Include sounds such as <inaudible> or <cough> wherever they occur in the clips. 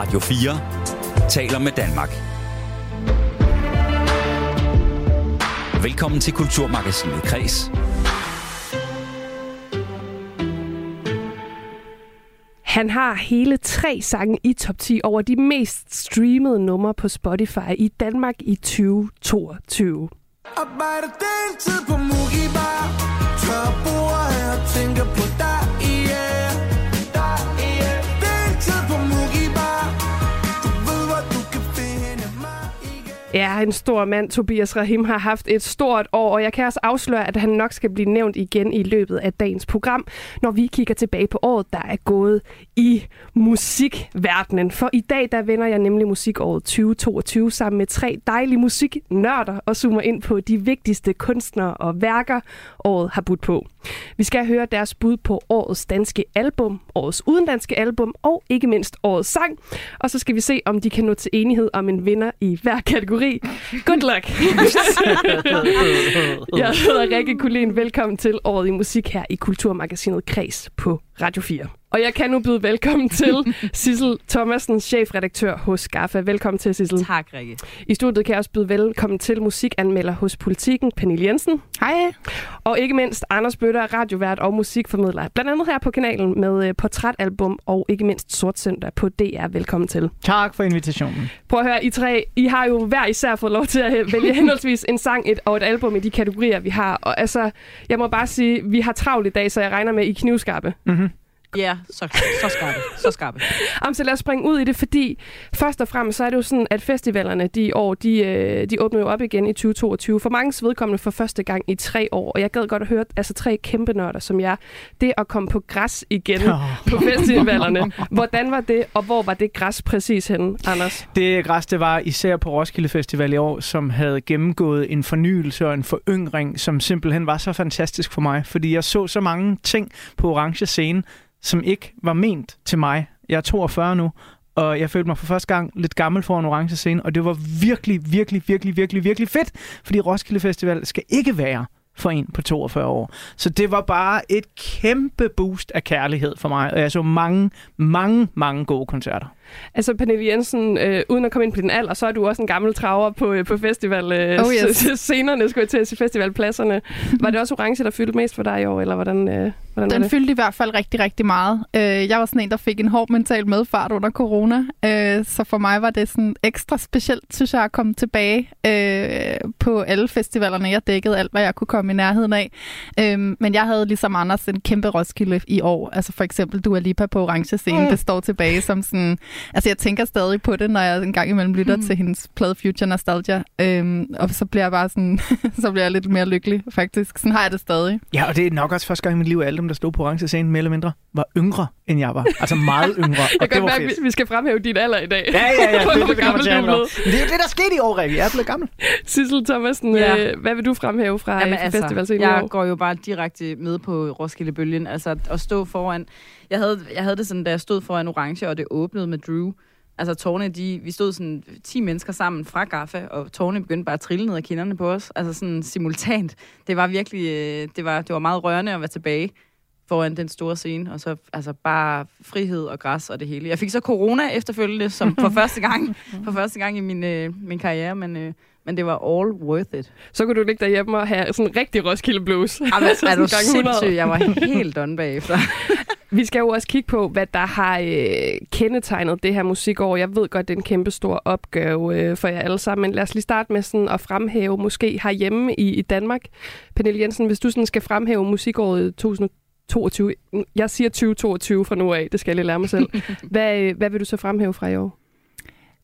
Radio 4 taler med Danmark. Velkommen til Kulturmagasinet Kres. Han har hele tre sange i top 10 over de mest streamede numre på Spotify i Danmark i 2022. Arbejder den tid på Mugi Ja, en stor mand, Tobias Rahim, har haft et stort år, og jeg kan også afsløre, at han nok skal blive nævnt igen i løbet af dagens program, når vi kigger tilbage på året, der er gået i musikverdenen. For i dag, der vender jeg nemlig musikåret 2022 sammen med tre dejlige musiknørder og zoomer ind på de vigtigste kunstnere og værker, året har budt på. Vi skal høre deres bud på årets danske album, årets udenlandske album og ikke mindst årets sang. Og så skal vi se, om de kan nå til enighed om en vinder i hver kategori. Good luck! <laughs> Jeg hedder Rikke Kulin. Velkommen til året i musik her i Kulturmagasinet Kreds på Radio 4. Og jeg kan nu byde velkommen <laughs> til Sissel Thomasen, chefredaktør hos Gaffa. Velkommen til, Sissel. Tak, Rikke. I studiet kan jeg også byde velkommen til musikanmelder hos Politiken, Pernille Jensen. Hej. Og ikke mindst Anders Bøtter, radiovært og musikformidler. Blandt andet her på kanalen med øh, portrætalbum og ikke mindst Sortsøndag på DR. Velkommen til. Tak for invitationen. Prøv at høre, I tre, I har jo hver især fået lov til at vælge <laughs> henholdsvis en sang et, og et album i de kategorier, vi har. Og altså, jeg må bare sige, vi har travlt i dag, så jeg regner med, I knivskarpe. Mm-hmm. Ja, så, så skarpe. Så skarpe. Jamen, så lad os springe ud i det, fordi først og fremmest så er det jo sådan, at festivalerne de i år, de, øh, de åbner jo op igen i 2022. For mange vedkommende for første gang i tre år. Og jeg gad godt at høre altså tre kæmpe nørder som jeg. Det at komme på græs igen Oh. på festivalerne. Hvordan var det, og hvor var det græs præcis henne, Anders? Det græs, det var især på Roskilde Festival i år, som havde gennemgået en fornyelse og en foryngring, som simpelthen var så fantastisk for mig. Fordi jeg så så mange ting på orange scene, som ikke var ment til mig. Jeg er 42 nu, og jeg følte mig for første gang lidt gammel for en orange scene, og det var virkelig, virkelig, virkelig, virkelig, virkelig fedt, fordi Roskilde Festival skal ikke være for en på 42 år. Så det var bare et kæmpe boost af kærlighed for mig, og jeg så mange, mange, mange gode koncerter. Altså, Pernille Jensen, øh, uden at komme ind på din alder, så er du også en gammel traver på, øh, på festival øh, Oh, yes. <laughs> scenerne, skulle jeg til at sige, festivalpladserne. Var det også orange, der fyldte mest for dig i år, eller hvordan, øh, hvordan var Den det? fyldte i hvert fald rigtig, rigtig meget. Øh, jeg var sådan en, der fik en hård mental medfart under corona, øh, så for mig var det sådan ekstra specielt, synes jeg, at komme tilbage øh, på alle festivalerne. Jeg dækkede alt, hvad jeg kunne komme i nærheden af. Øh, men jeg havde ligesom Anders en kæmpe Roskilde i år. Altså for eksempel Dua Lipa på Orange Scene, Mm. det står tilbage som sådan... Altså jeg tænker stadig på det, når jeg en gang imellem lytter Mm. til hendes plade Future Nostalgia. Øh, og så bliver jeg bare sådan... <laughs> så bliver jeg lidt mere lykkelig, faktisk. Sådan har jeg det stadig. Ja, og det er nok også første gang i mit liv, at alle dem, der stod på orange scenen, mere eller mindre, var yngre, end jeg var. Altså meget <laughs> yngre, og Jeg det kan mærke, at vi skal fremhæve din alder i dag. Ja, ja, ja, <laughs> det, det, det gammel er det er jo det, der skete i år, Rikke. Jeg er blevet gammel. Sissel Thomasen, Ja. øh, hvad vil du fremhæve fra Jamen, altså, festivalscenen jeg år? går jo bare direkte med på Roskilde Bølgen. Altså at stå foran... Jeg havde, jeg havde det sådan, da jeg stod foran Orange, og det åbnede med Drew. Altså tårne, de, vi stod sådan 10 mennesker sammen fra Gaffa, og tårne begyndte bare at trille ned ad kinderne på os. Altså sådan simultant. Det var virkelig, øh, det var, det var meget rørende at være tilbage foran den store scene, og så altså bare frihed og græs og det hele. Jeg fik så corona efterfølgende, som for <laughs> første gang, for første gang i min, øh, min karriere, men, øh, men det var all worth it. Så kunne du ligge derhjemme og have sådan en rigtig Roskilde Blues. Jamen, Altså <laughs> er du sådan gange 100. sindssyg? Jeg var helt done bagefter. <laughs> Vi skal jo også kigge på, hvad der har øh, kendetegnet det her musikår. Jeg ved godt, det er en kæmpe stor opgave øh, for jer alle sammen, men lad os lige starte med sådan at fremhæve måske herhjemme i, i Danmark. Pernille Jensen, hvis du sådan skal fremhæve musikåret 2022, jeg siger 2022 fra nu af, det skal jeg lige lære mig selv. <laughs> Hvad, øh, hvad vil du så fremhæve fra i år?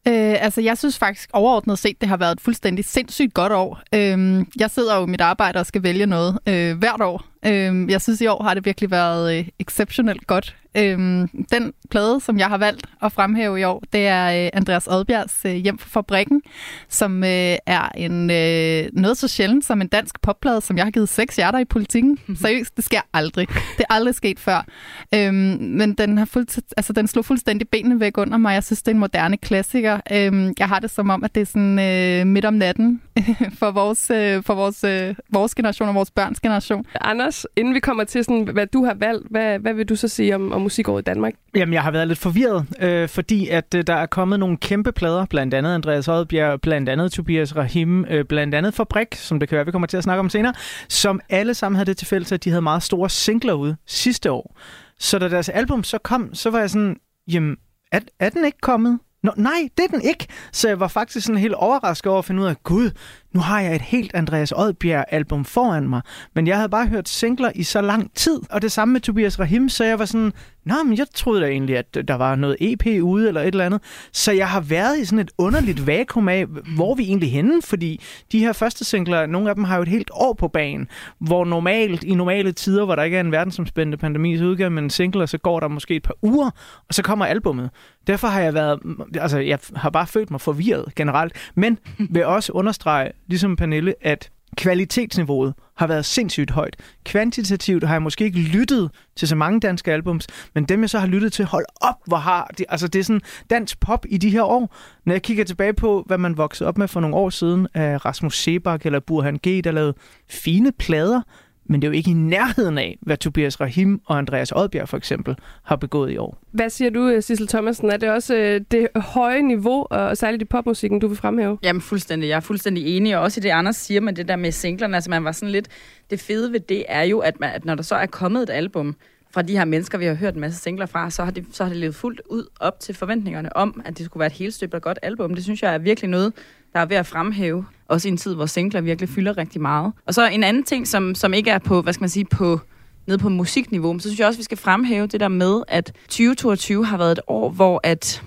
Øh, altså, jeg synes faktisk overordnet set, det har været et fuldstændig sindssygt godt år. Øh, jeg sidder jo i mit arbejde og skal vælge noget øh, hvert år. Øh, jeg synes, i år har det virkelig været øh, exceptionelt godt. Øh, den plade, som jeg har valgt at fremhæve i år, det er øh, Andreas Odbjergs øh, Hjem fra fabrikken, som øh, er en øh, noget så sjældent som en dansk popplade, som jeg har givet seks hjerter i politikken. Seriøst, det sker aldrig. Det er aldrig sket før. Øhm, men den, har fuldt, altså, den slog fuldstændig benene væk under mig. Jeg synes, det er en moderne klassiker. Øhm, jeg har det som om, at det er sådan øh, midt om natten <laughs> for, vores, øh, for vores, øh, vores generation og vores børns generation. Anders, inden vi kommer til, sådan, hvad du har valgt, hvad, hvad vil du så sige om, om musikåret i Danmark? Jamen, jeg har været lidt forvirret, øh, fordi at øh, der er kommet nogle kæmpe plader, blandt andet Andreas Oddbjerg, blandt andet Tobias Rahim, øh, blandt andet Fabrik, som det kan være, vi kommer til at snakke om senere, som alle sammen havde det til fælles, at de havde meget store singler ude sidste år. Så da deres album så kom, så var jeg sådan, jamen, er, er den ikke kommet? Nå, nej, det er den ikke. Så jeg var faktisk sådan helt overrasket over at finde ud af, gud, nu har jeg et helt Andreas Odbjerg-album foran mig. Men jeg havde bare hørt singler i så lang tid. Og det samme med Tobias Rahim, så jeg var sådan, Nå, men jeg troede da egentlig, at der var noget EP ude eller et eller andet. Så jeg har været i sådan et underligt vakuum af, hvor vi egentlig henne, fordi de her første singler, nogle af dem har jo et helt år på banen, hvor normalt, i normale tider, hvor der ikke er en verdensomspændende pandemi, så udgiver man en så går der måske et par uger, og så kommer albummet. Derfor har jeg været, altså jeg har bare følt mig forvirret generelt, men vil også understrege, ligesom Pernille, at kvalitetsniveauet har været sindssygt højt. Kvantitativt har jeg måske ikke lyttet til så mange danske albums, men dem jeg så har lyttet til, hold op, hvor har de, altså det er sådan dansk pop i de her år. Når jeg kigger tilbage på, hvad man voksede op med for nogle år siden af Rasmus Sebak eller Burhan G, der lavede fine plader, men det er jo ikke i nærheden af, hvad Tobias Rahim og Andreas Oddbjerg for eksempel har begået i år. Hvad siger du, øh, Sissel Thomasen? Er det også øh, det høje niveau, og særligt i popmusikken, du vil fremhæve? Jamen fuldstændig. Jeg er fuldstændig enig, og også i det, Anders siger med det der med singlerne. Altså man var sådan lidt... Det fede ved det er jo, at, man, at når der så er kommet et album fra de her mennesker, vi har hørt en masse singler fra, så har det, så har det levet fuldt ud op til forventningerne om, at det skulle være et helt støbt og godt album. Det synes jeg er virkelig noget, der er ved at fremhæve. Også i en tid, hvor singler virkelig fylder rigtig meget. Og så en anden ting, som, som ikke er på, hvad skal man sige, på nede på musikniveau, men så synes jeg også, vi skal fremhæve det der med, at 2022 har været et år, hvor at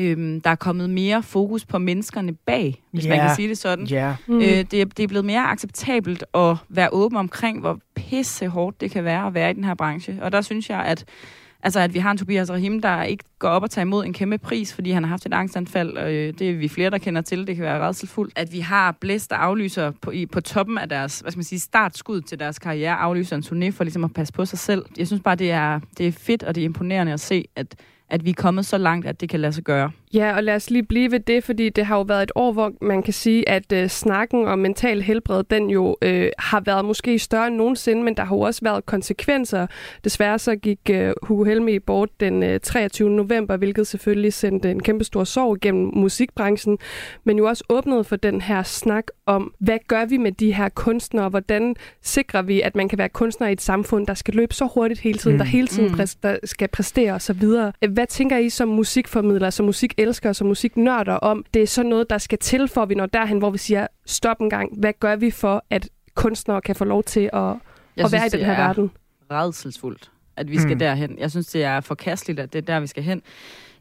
øhm, der er kommet mere fokus på menneskerne bag, hvis Ja. man kan sige det sådan. Ja. Mm. Øh, det, er, det er blevet mere acceptabelt at være åben omkring, hvor pisse hårdt det kan være at være i den her branche. Og der synes jeg, at, altså, at vi har en Tobias Rahim, der ikke går op og tager imod en kæmpe pris, fordi han har haft et angstanfald. Og, øh, det er vi flere, der kender til. Det kan være redselfuldt. At vi har blæst der aflyser på, i, på toppen af deres hvad skal man sige, startskud til deres karriere, aflyser en turné for ligesom at passe på sig selv. Jeg synes bare, det er, det er fedt, og det er imponerende at se, at, at vi er kommet så langt, at det kan lade sig gøre. Ja, og lad os lige blive ved det, fordi det har jo været et år, hvor man kan sige, at øh, snakken om mental helbred, den jo øh, har været måske større end nogensinde, men der har jo også været konsekvenser. Desværre så gik øh, Hugo Helmi bort den øh, 23. november, hvilket selvfølgelig sendte en kæmpe stor sorg gennem musikbranchen, men jo også åbnede for den her snak om, hvad gør vi med de her kunstnere? Hvordan sikrer vi, at man kan være kunstner i et samfund, der skal løbe så hurtigt hele tiden, Mm. der hele tiden Mm. præs- der skal præstere osv.? Hvad tænker I som musikformidler, som musikelskere, som musiknørder om, det er sådan noget, der skal til, for at vi når derhen, hvor vi siger, stop en gang, hvad gør vi for, at kunstnere kan få lov til at, Jeg at være i synes, den det her er verden? redselsfuldt, at vi skal Mm. derhen. Jeg synes, det er forkasteligt, at det er der, vi skal hen.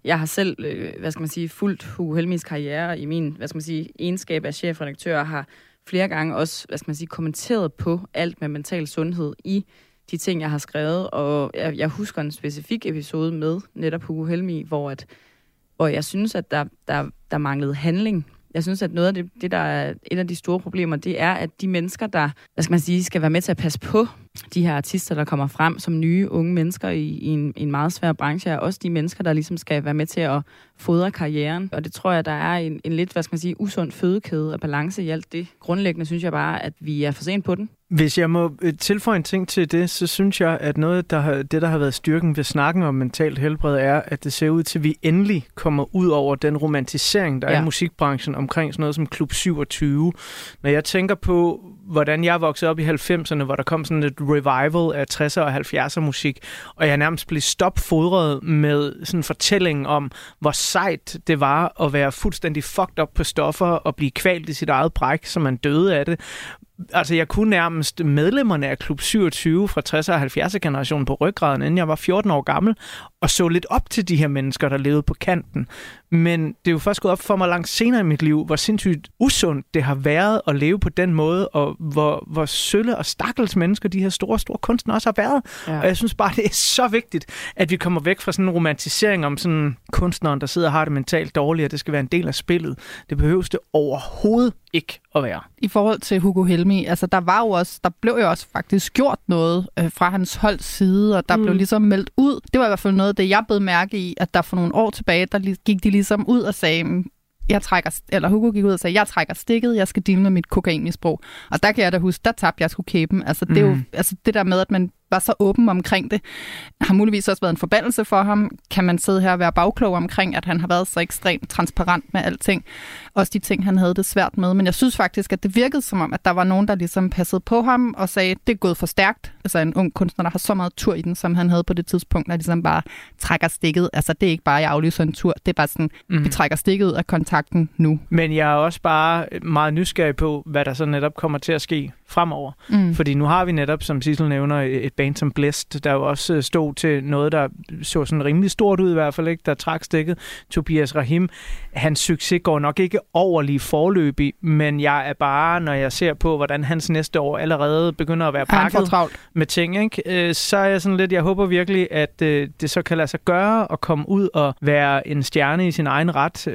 Jeg har selv, øh, hvad skal man sige, fulgt Hugo Helmis karriere i min, hvad skal man sige, egenskab af chefredaktør, og har flere gange også, hvad skal man sige, kommenteret på alt med mental sundhed i de ting, jeg har skrevet, og jeg, jeg husker en specifik episode med netop Hugo Helmi, hvor, at, hvor jeg synes, at der, der, der manglede handling. Jeg synes, at noget af det, det, der er et af de store problemer, det er, at de mennesker, der hvad skal, man sige, skal være med til at passe på de her artister, der kommer frem som nye unge mennesker i, i, en, i en meget svær branche, er også de mennesker, der ligesom skal være med til at fodre karrieren. Og det tror jeg, der er en, en lidt, hvad skal man sige, usund fødekæde og balance i alt det. Grundlæggende synes jeg bare, at vi er for sent på den. Hvis jeg må øh, tilføje en ting til det, så synes jeg, at noget, der har, det, der har været styrken ved snakken om mentalt helbred, er, at det ser ud til, at vi endelig kommer ud over den romantisering, der ja. er i musikbranchen omkring sådan noget som Klub 27. Når jeg tænker på, hvordan jeg voksede op i 90'erne, hvor der kom sådan et revival af 60'er og 70'er musik, og jeg nærmest blev stopfodret med sådan en fortælling om, hvor sejt det var at være fuldstændig fucked up på stoffer og blive kvalt i sit eget bræk, så man døde af det. Altså, jeg kunne nærmest medlemmerne af Klub 27 fra 60'er og 70'er generationen på ryggraden, inden jeg var 14 år gammel, og så lidt op til de her mennesker, der levede på kanten. Men det er jo først gået op for mig langt senere i mit liv, hvor sindssygt usundt det har været at leve på den måde, og hvor, hvor sølle og stakkels mennesker de her store, store kunstnere også har været. Ja. Og jeg synes bare, det er så vigtigt, at vi kommer væk fra sådan en romantisering om sådan kunstneren, der sidder og har det mentalt dårligt, og det skal være en del af spillet. Det behøves det overhovedet ikke at være. i forhold til Hugo Helmi, altså der var jo også, der blev jo også faktisk gjort noget øh, fra hans holds side, og der Mm. mm. blev ligesom meldt ud. Det var i hvert fald noget af det, jeg blev mærke i, at der for nogle år tilbage, der gik de ligesom ud og sagde, "Mm, jeg trækker, eller Hugo gik ud og sagde, jeg trækker stikket, jeg skal deale med mit kokainmisbrug. Og der kan jeg da huske, der tabte jeg sgu kæben. Altså det, er jo, altså det der med, at man var så åben omkring det. Har muligvis også været en forbandelse for ham. Kan man sidde her og være bagklog omkring, at han har været så ekstremt transparent med alting. Også de ting, han havde det svært med. Men jeg synes faktisk, at det virkede som om, at der var nogen, der ligesom passede på ham og sagde, det er gået for stærkt. Altså en ung kunstner, der har så meget tur i den, som han havde på det tidspunkt, der ligesom bare trækker stikket. Altså det er ikke bare, jeg aflyser en tur. Det er bare sådan, mm. vi trækker stikket ud af kontakten nu. Men jeg er også bare meget nysgerrig på, hvad der så netop kommer til at ske fremover. Mm. Fordi nu har vi netop, som Sissel nævner, et band som Blæst, der jo også øh, stod til noget, der så sådan rimelig stort ud i hvert fald, ikke? der trak stikket. Tobias Rahim, hans succes går nok ikke over lige forløbig, men jeg er bare, når jeg ser på, hvordan hans næste år allerede begynder at være pakket med ting, ikke? Øh, så er jeg sådan lidt, jeg håber virkelig, at øh, det så kan lade sig gøre at komme ud og være en stjerne i sin egen ret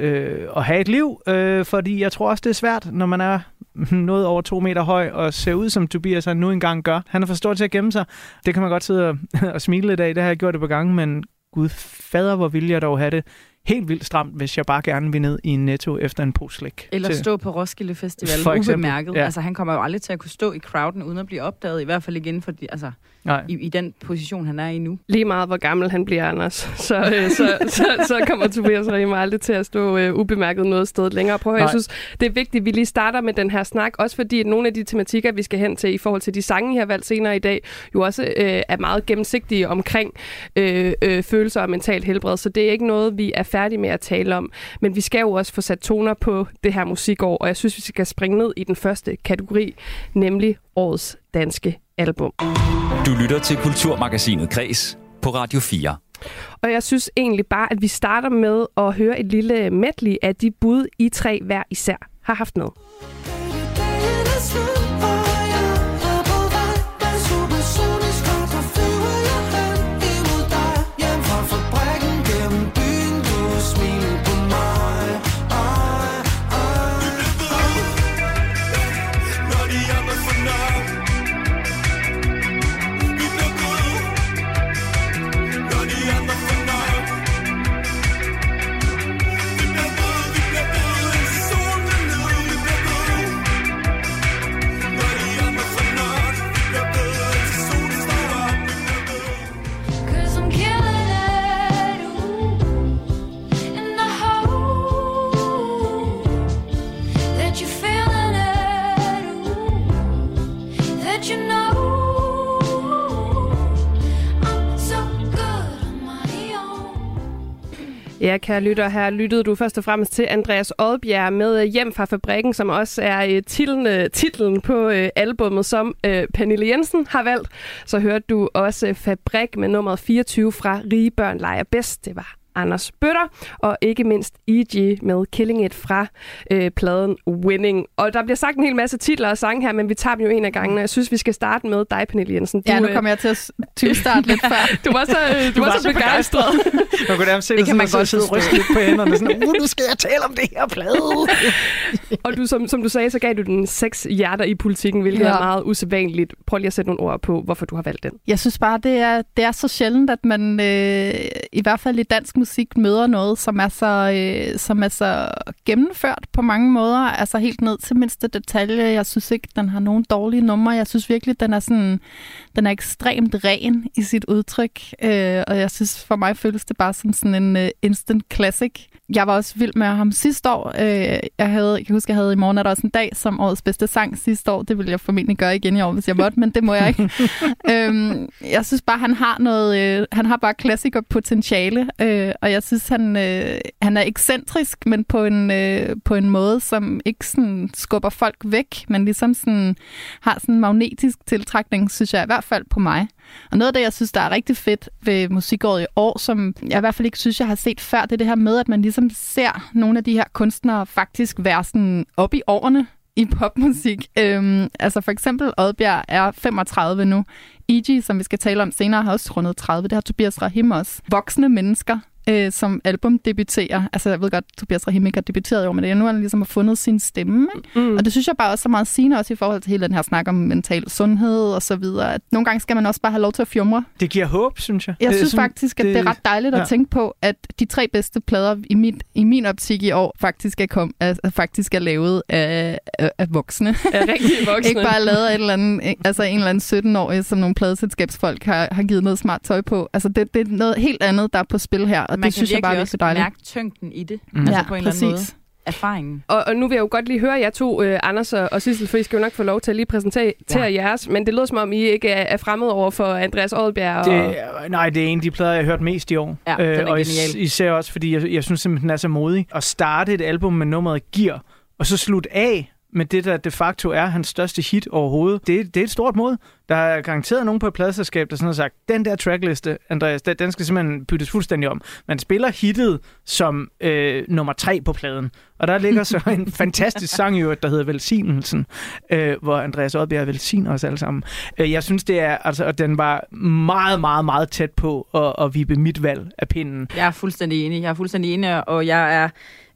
og have et liv, fordi jeg tror også, det er svært, når man er <laughs> noget over to meter høj og ser ud som Tobias han nu engang gør. Han er for stor til at gemme sig. Det kan man godt sidde og, <laughs> og smile lidt af. Det har jeg gjort det på gange, men gud fader, hvor vil jeg dog have det helt vildt stramt, hvis jeg bare gerne vil ned i en netto efter en pose slik. Eller til. stå på Roskilde Festival ubemærket. Ja. Altså, han kommer jo aldrig til at kunne stå i crowden uden at blive opdaget, i hvert fald igen for de, altså, Nej. I, i den position, han er i nu. Lige meget, hvor gammel han bliver, Anders, så, øh, så, så, så kommer Tobias Riemer aldrig til at stå øh, ubemærket noget sted længere. Prøv at jeg synes, det er vigtigt, at vi lige starter med den her snak, også fordi at nogle af de tematikker, vi skal hen til i forhold til de sange, I har valgt senere i dag, jo også øh, er meget gennemsigtige omkring øh, øh, følelser og mentalt helbred, så det er ikke noget, vi er færdige med at tale om. Men vi skal jo også få sat toner på det her musikår, og jeg synes, vi skal springe ned i den første kategori, nemlig årets danske album. Du lytter til Kulturmagasinet Kres på Radio 4. Og jeg synes egentlig bare, at vi starter med at høre et lille medley af de bud, I tre hver især har haft med. Kære lytter, her lyttede du først og fremmest til Andreas Oddbjerg med øh, Hjem fra fabrikken, som også er øh, titlen, titlen på øh, albummet, som Pernille Jensen har valgt. Så hørte du også Fabrik med nummer 24 fra Rige Børn Leger Bedst. Det var Anders Bøtter, og ikke mindst E.G. med Killing It fra øh, pladen Winning. Og der bliver sagt en hel masse titler og sange her, men vi tager dem jo en af gangen, og jeg synes, vi skal starte med dig, Pernille Jensen. Du, ja, nu kommer jeg til at starte lidt før. <laughs> du var så, øh, du, du var, var så begejstret. <laughs> man kunne nærmest se det, kan man godt sidde og ryste lidt på hænderne. Sådan, <laughs> uh, nu skal jeg tale om det her plade. og du, som, som du sagde, så gav du den seks hjerter i politikken, hvilket ja. er meget usædvanligt. Prøv lige at sætte nogle ord på, hvorfor du har valgt den. Jeg synes bare, det er, det er så sjældent, at man øh, i hvert fald i dansk musik møder noget, som er, så, øh, som er så gennemført på mange måder. Altså helt ned til mindste detalje. Jeg synes ikke, den har nogen dårlige numre. Jeg synes virkelig, den er sådan, den er ekstremt ren i sit udtryk. Øh, og jeg synes, for mig føles det bare som sådan en uh, instant classic. Jeg var også vild med ham sidste år. Øh, jeg, havde, jeg kan huske, jeg havde i morgen er der også en dag som årets bedste sang sidste år. Det ville jeg formentlig gøre igen i år, hvis jeg måtte, men det må jeg ikke. <laughs> øhm, jeg synes bare, han har noget, øh, han har bare klassikerpotentiale, øh, og jeg synes, han, øh, han er ekscentrisk, men på en, øh, på en måde, som ikke sådan skubber folk væk, men ligesom sådan, har sådan en magnetisk tiltrækning, synes jeg i hvert fald på mig. Og noget af det, jeg synes, der er rigtig fedt ved musikåret i år, som jeg i hvert fald ikke synes, jeg har set før, det er det her med, at man ligesom ser nogle af de her kunstnere faktisk være sådan op i årene i popmusik. Øhm, altså for eksempel Oddbjerg er 35 nu. E.G., som vi skal tale om senere, har også rundet 30. Det har Tobias Rahim også. Voksne mennesker øh, som album debuterer. Altså, jeg ved godt, Tobias Rahim ikke har debuteret år, men det er nu, han ligesom har fundet sin stemme. Ikke? Mm. Og det synes jeg bare også er meget sigende, også i forhold til hele den her snak om mental sundhed og så videre. At nogle gange skal man også bare have lov til at fjumre. Det giver håb, synes jeg. Jeg Det synes sådan- faktisk, at det, det er ret dejligt at ja. tænke på, at de tre bedste plader i min, i min optik i år faktisk er, kom, er, faktisk er lavet af, af, af voksne. rigtig <laughs> voksne. Ikke bare lavet af et eller andet, altså en eller anden 17-årig, som nogle pladeselskabsfolk har, har givet noget smart tøj på. Altså det, det er noget helt andet, der er på spil her, og Man det synes kan jeg bare er virkelig virkelig også dejligt. mærke tyngden i det. Mm. Altså Ja, på en eller anden måde. præcis. Erfaringen. Og, og nu vil jeg jo godt lige høre jer to, uh, Anders og, og Sissel, for I skal jo nok få lov til at lige præsentere ja. jeres, men det lyder som om, I ikke er, er fremmed over for Andreas Oddbjerg. Og... Det, nej, det er en af de plader, jeg har hørt mest i år. Ja, er og is- især også, fordi jeg, jeg synes simpelthen, den er så modig. At starte et album med nummeret Gear, og så slutte af med det, der de facto er hans største hit overhovedet. Det, det er et stort mod. Der er garanteret nogen på et pladselskab, der sådan har sagt, den der trackliste, Andreas, den, den skal simpelthen byttes fuldstændig om. Man spiller hittet som øh, nummer tre på pladen. Og der ligger så en <laughs> fantastisk sang i der hedder Velsignelsen, øh, hvor Andreas Oddbjerg velsigner os alle sammen. Øh, jeg synes, det er, altså, og den var meget, meget, meget tæt på at, at vippe mit valg af pinden. Jeg er fuldstændig enig. Jeg er fuldstændig enig, og jeg er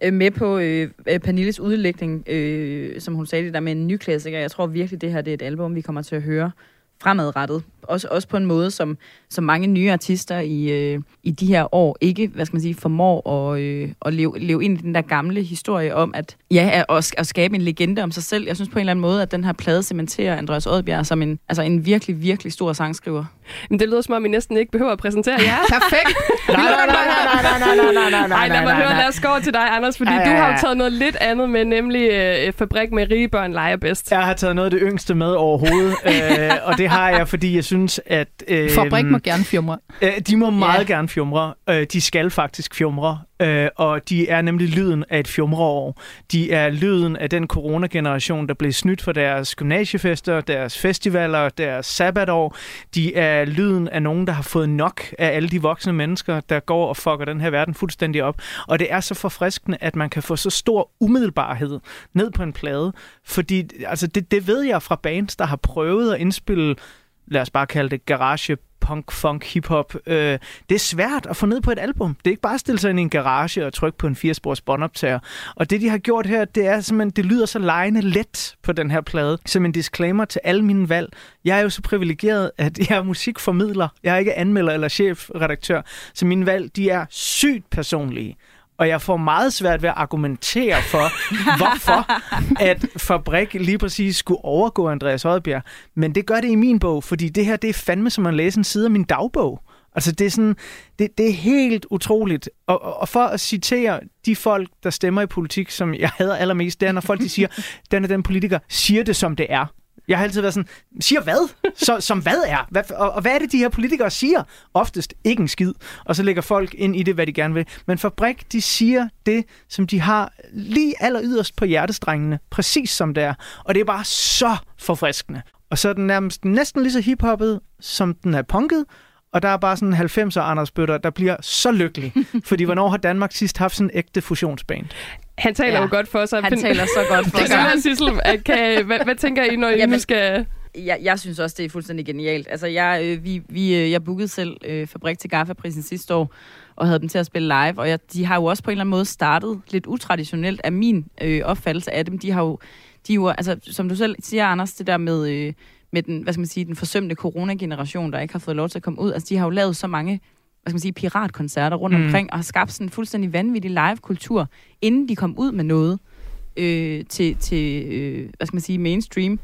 øh, med på øh, øh, Pernilles udlægning, øh, som hun sagde det der med en ny klassiker. Jeg tror virkelig, det her det er et album, vi kommer til at høre fremadrettet. Også, også på en måde, som, som mange nye artister i, øh, i de her år ikke, hvad skal man sige, formår at, øh, at leve, leve ind i den der gamle historie om, at ja, at, at skabe en legende om sig selv. Jeg synes på en eller anden måde, at den her plade cementerer Andreas Oddbjerg som en, altså en virkelig, virkelig stor sangskriver. Men det lyder som om, I næsten ikke behøver at præsentere jer. <laughs> Perfekt! Nej, nej, nej, nej, nej, nej, nej, nej, nej, Ej, lad mig nej, høre, nej. lad os gå til dig, Anders, fordi Ja, ja, du har jo ja. taget noget lidt andet med, nemlig øh, Fabrik med rige børn leger bedst. Jeg har taget noget af det yngste med overhovedet, <laughs> øh, og det har jeg, fordi jeg synes, at... Øh, Fabrik må gerne fjumre. Øh, de må meget Ja. gerne fjumre. Øh, de skal faktisk fjumre. Øh, og de er nemlig lyden af et fjumreår. De er lyden af den coronageneration, der blev snydt for deres gymnasiefester, deres festivaler, deres sabbatår. De er lyden af nogen, der har fået nok af alle de voksne mennesker, der går og fucker den her verden fuldstændig op. Og det er så forfriskende, at man kan få så stor umiddelbarhed ned på en plade. Fordi altså, det, det ved jeg fra bands, der har prøvet at indspille lad os bare kalde det garage, punk, funk, hiphop. Øh, det er svært at få ned på et album. Det er ikke bare at stille sig ind i en garage og trykke på en firespors båndoptager. Og det, de har gjort her, det er simpelthen, det lyder så lejende let på den her plade. Som en disclaimer til alle mine valg. Jeg er jo så privilegeret, at jeg er musikformidler. Jeg er ikke anmelder eller chefredaktør. Så mine valg, de er sygt personlige. Og jeg får meget svært ved at argumentere for, <laughs> hvorfor at Fabrik lige præcis skulle overgå Andreas Oddbjerg. Men det gør det i min bog, fordi det her, det er fandme som at læse en side af min dagbog. Altså, det er, sådan, det, det er helt utroligt. Og, og- for at citere de folk, der stemmer i politik, som jeg hader allermest, det er, når folk de siger, den og den politiker siger det, som det er. Jeg har altid været sådan, siger hvad? Så, som hvad er? Hvad, og, og hvad er det, de her politikere siger? Oftest ikke en skid. Og så lægger folk ind i det, hvad de gerne vil. Men Fabrik, de siger det, som de har lige aller yderst på hjertestrengene. Præcis som det er. Og det er bare så forfriskende. Og så er den nærmest næsten lige så hiphoppet, som den er punket. Og der er bare sådan en 90'er Anders Bøtter, der bliver så lykkelig. <laughs> Fordi hvornår har Danmark sidst haft sådan en ægte fusionsband? Han taler Ja. jo godt for sig. Han taler så godt <laughs> for Det sig. han, Sissel. At Kan, hvad, hvad tænker I, når I Jamen, nu skal... jeg, jeg synes også, det er fuldstændig genialt. Altså, jeg, øh, vi, vi, øh, jeg bookede selv øh, Fabrik til Gaffa-prisen sidste år, og havde dem til at spille live, og jeg, de har jo også på en eller anden måde startet lidt utraditionelt af min øh, opfattelse af dem. De har jo, de er jo, altså, som du selv siger, Anders, det der med, øh, med den, hvad skal man sige, den forsømte coronageneration, der ikke har fået lov til at komme ud, altså, de har jo lavet så mange hvad skal man sige, piratkoncerter rundt Mm. omkring, og har skabt sådan en fuldstændig vanvittig live-kultur, inden de kom ud med noget øh, til, til øh, hvad skal man sige, mainstream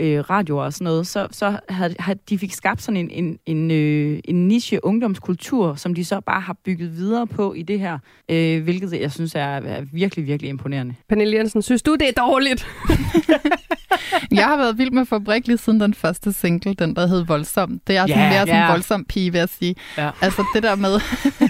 øh, radioer og sådan noget, så, så havde, havde de fik skabt sådan en, en, en, øh, en niche ungdomskultur, som de så bare har bygget videre på i det her, øh, hvilket jeg synes er, er virkelig, virkelig imponerende. Pernille Jensen, synes du, det er dårligt? <laughs> Jeg har været vild med Fabrik lige siden den første single, den der hed Voldsom. Det er sådan Ja, mere sådan en voldsom pige, vil jeg sige. Ja. Altså det der med,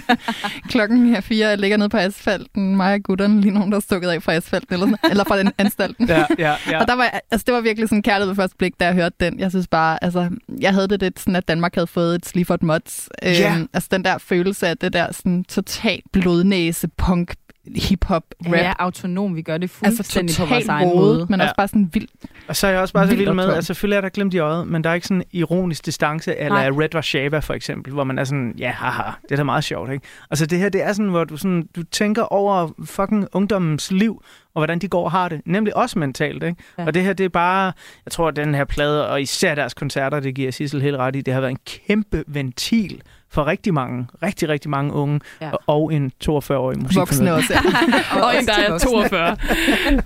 <laughs> klokken er fire, jeg ligger nede på asfalten, mig og gutterne, lige nogen, der er stukket af fra asfalten, eller, sådan, eller fra den anstalten. Ja, ja, ja. Og der var, altså, det var virkelig sådan kærlighed ved første blik, da jeg hørte den. Jeg synes bare, altså, jeg havde det lidt sådan, at Danmark havde fået et Sleaford Mods. Ja. Øhm, altså den der følelse af det der sådan total blodnæse punk hip-hop, rap. Ja, autonom. Vi gør det altså fuldstændig på vores egen måde. men Ja. også bare sådan vildt. Og så er jeg også bare så vild med, at selvfølgelig er der glimt i øjet, men der er ikke sådan en ironisk distance, eller Nej. Red Warszawa for eksempel, hvor man er sådan, ja, haha, det er da meget sjovt, ikke? Altså det her, det er sådan, hvor du, sådan, du tænker over fucking ungdommens liv, og hvordan de går og har det. Nemlig også mentalt, ikke? Ja. Og det her, det er bare, jeg tror, at den her plade, og især deres koncerter, det giver Sissel helt ret i, det har været en kæmpe ventil for rigtig mange, rigtig, rigtig mange unge, Ja. og en 42-årig musik. Voksne også, ja. <laughs> og en, der er 42.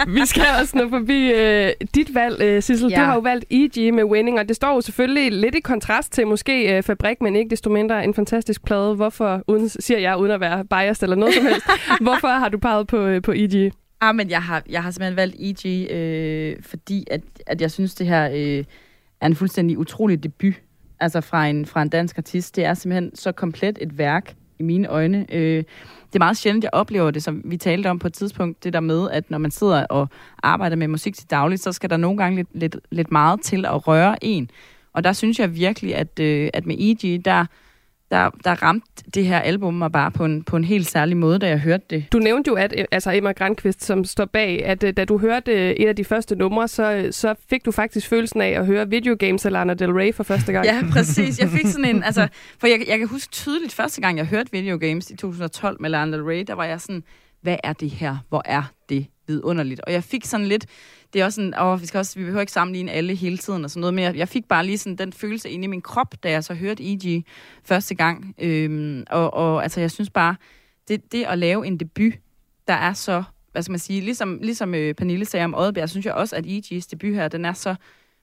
Vi skal også nå forbi øh, dit valg, øh, Sissel. Ja. Du har jo valgt E.G. med Winning, og det står jo selvfølgelig lidt i kontrast til måske øh, Fabrik, men ikke desto mindre en fantastisk plade. Hvorfor, uden, siger jeg uden at være biased eller noget som helst, <laughs> hvorfor har du peget på, øh, på E.G.? Ah, men jeg har, jeg har simpelthen valgt E.G., øh, fordi at, at jeg synes, det her øh, er en fuldstændig utrolig debut altså fra en, fra en dansk artist. Det er simpelthen så komplet et værk i mine øjne. Øh, det er meget sjældent, jeg oplever det, som vi talte om på et tidspunkt, det der med, at når man sidder og arbejder med musik til dagligt, så skal der nogle gange lidt, lidt, lidt meget til at røre en. Og der synes jeg virkelig, at, øh, at med E.G., der, der, der ramte det her album mig bare på en, på en helt særlig måde, da jeg hørte det. Du nævnte jo, at altså Emma Grandqvist, som står bag, at øh, da du hørte øh, et af de første numre, så, øh, så fik du faktisk følelsen af at høre Video Games af Lana Del Rey for første gang. <laughs> Ja, præcis. Jeg fik sådan en, altså, for jeg, jeg kan huske tydeligt første gang, jeg hørte Video Games i 2012 med Lana Del Rey, der var jeg sådan, hvad er det her? Hvor er det vidunderligt? Og jeg fik sådan lidt, det er også sådan, åh, vi, skal også, vi behøver ikke sammenligne alle hele tiden og sådan noget, men jeg, jeg fik bare lige sådan den følelse inde i min krop, da jeg så hørte E.G. første gang. Øhm, og, og altså, jeg synes bare, det, det at lave en debut, der er så, hvad skal man sige, ligesom, ligesom øh, Pernille sagde om Oddbjerg, synes jeg også, at E.G.'s debut her, den er så,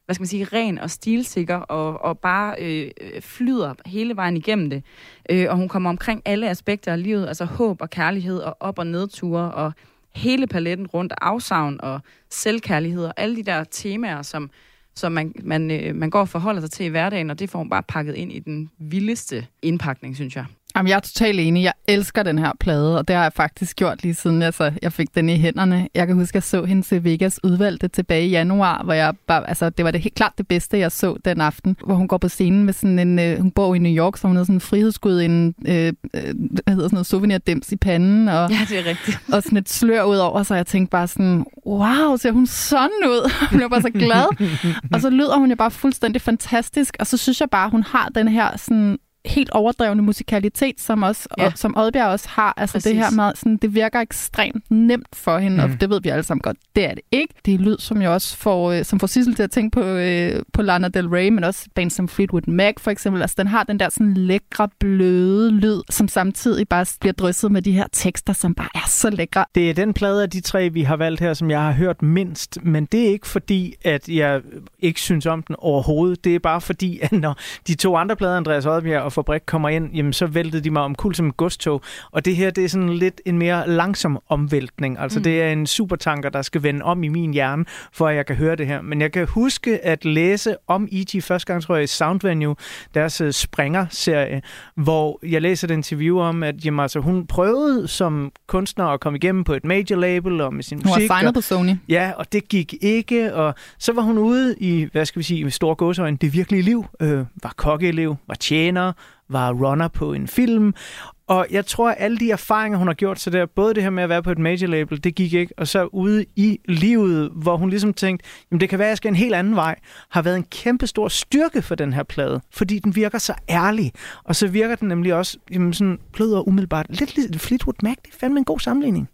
hvad skal man sige, ren og stilsikker, og, og bare øh, øh, flyder hele vejen igennem det. Øh, og hun kommer omkring alle aspekter af livet, altså håb og kærlighed, og op- og nedture, og hele paletten rundt, afsavn og selvkærlighed, og alle de der temaer, som, som man, man, øh, man går og forholder sig til i hverdagen, og det får hun bare pakket ind i den vildeste indpakning, synes jeg. Jamen, jeg er totalt enig. Jeg elsker den her plade, og det har jeg faktisk gjort lige siden altså, jeg fik den i hænderne. Jeg kan huske, at jeg så hende til Vegas udvalgte tilbage i januar, hvor jeg bare, altså, det var det helt klart det bedste, jeg så den aften, hvor hun går på scenen med sådan en, øh, hun bor i New York, så hun havde sådan en frihedsskud, en, øh, øh, hvad hedder sådan noget, souvenirdims i panden, og, Ja, det er rigtigt. og sådan et slør ud over, så jeg tænkte bare sådan, wow, ser hun sådan ud? <laughs> Jeg blev bare så glad. og så lyder hun jo bare fuldstændig fantastisk, og så synes jeg bare, hun har den her sådan helt overdrevne musikalitet, som også Ja. og, som Oddbjerg også har. Altså Præcis. det her med, sådan, det virker ekstremt nemt for hende, mm. Mm. og det ved vi alle sammen godt, det er det ikke. Det er lyd, som jo også får, øh, som får Sissel til at tænke på, øh, på Lana Del Rey, men også band som Fleetwood Mac for eksempel. Altså den har den der sådan lækre, bløde lyd, som samtidig bare bliver drysset med de her tekster, som bare er så lækre. Det er den plade af de tre, vi har valgt her, som jeg har hørt mindst. Men det er ikke fordi, at jeg ikke synes om den overhovedet. Det er bare fordi, at når de to andre plader, Andreas Oddbjerg og Fabrik, kommer ind, jamen så væltede de mig om kul som et godstog. Og det her, det er sådan lidt en mere langsom omvæltning. Altså mm. det er en supertanker, der skal vende om i min hjerne, for at jeg kan høre det her. Men jeg kan huske at læse om E.G. første gang, tror jeg, i Soundvenue, deres øh, Springer-serie, hvor jeg læser et interview om, at jamen, altså, hun prøvede som kunstner at komme igennem på et major label og med sin Hun musik. var og, signet på Sony. Ja, og det gik ikke, og så var hun ude i, hvad skal vi sige, med store gåsøjne, det virkelige liv, øh, var kokkeelev, var tjener, var runner på en film, og jeg tror, at alle de erfaringer, hun har gjort sig der, både det her med at være på et major label, det gik ikke, og så ude i livet, hvor hun ligesom tænkte, jamen det kan være, at jeg skal en helt anden vej, har været en kæmpe stor styrke for den her plade, fordi den virker så ærlig, og så virker den nemlig også jamen sådan blød og umiddelbart. Lidt lidt Fleetwood Mac, det er fandme en god sammenligning.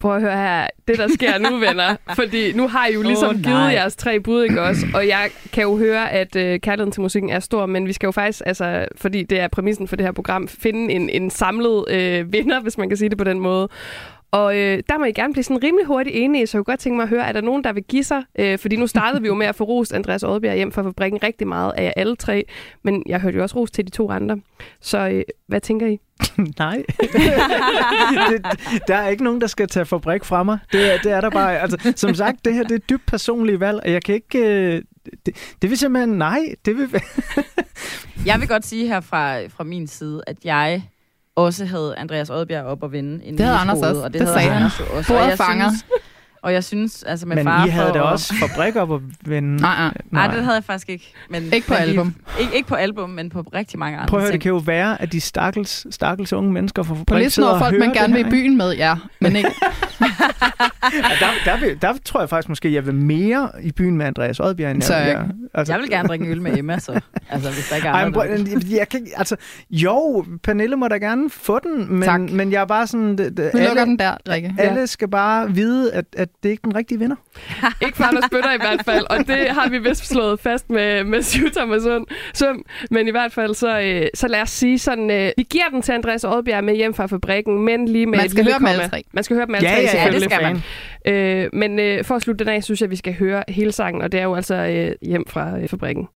Prøv at høre her, det der sker nu, <laughs> venner. Fordi nu har I jo ligesom oh, nej. givet jeres tre bud, ikke også? Og jeg kan jo høre, at øh, kærligheden til musikken er stor, men vi skal jo faktisk, altså, fordi det er præmissen for det her program, finde en, en samlet øh, vinder, hvis man kan sige det på den måde. Og øh, der må I gerne blive sådan rimelig hurtigt enige, så jeg kunne godt tænke mig at høre, er der nogen, der vil give sig? Øh, fordi nu startede vi jo med at få rost Andreas Oddbjerg hjem fra fabrikken rigtig meget af jer alle tre, men jeg hørte jo også ros til de to andre. Så øh, hvad tænker I? <laughs> Nej. <laughs> det, der er ikke nogen, der skal tage fabrik fra mig. Det er, det er der bare. Altså, som sagt, det her det er et dybt personligt valg, og jeg kan ikke... Øh, det, det vil simpelthen... Nej, det vil... <laughs> Jeg vil godt sige her fra, fra min side, at jeg også havde Andreas Oddbjerg op at vinde. Det havde Anders også. Og det, Det havde sagde han. Anders også. Bordet Og jeg fanger. Synes, Og jeg synes, altså med Men far I havde for... da også fabrik op at vende. Nej, nej. Nej, det havde jeg faktisk ikke. Men, Ikke på men album. Ikke, ikke på album, men på rigtig mange andre Prøv at høre, det ting. kan jo være, at de stakkels, stakkels unge mennesker fra På fabrik listen sidder over folk, man gerne det vil i byen med, ja. Men ikke. <laughs> Ja, der, der, vil, der, tror jeg faktisk måske, jeg vil mere i byen med Andreas Oddbjerg, end Så jeg vil. ikke. Altså, Jeg vil gerne drikke en øl med Emma, så. Altså, hvis der ikke er ej, men andre. prøv, jeg, jeg kan, ikke- altså, jo, Pernille må da gerne få den, Tak. men, men jeg er bare sådan, det, det, Vi lukker alle, den der, Rikke. alle skal bare vide, at, at det ikke er den rigtige vinder. <laughs> Ikke for Anders Bøtter i hvert fald, og det har vi vist slået fast med, med Syv Thomas Søm. Men i hvert fald, så, øh, så lad os sige sådan, øh, vi giver den til Andreas Oddbjerg med hjem fra fabrikken, men lige med Man skal høre dem alle tre. Man skal høre dem alle Ja, tre, ja, ja, det skal man. Øh, men øh, for at slutte den af, synes jeg, vi skal høre hele sangen, og det er jo altså øh, hjem fra øh, fabrikken.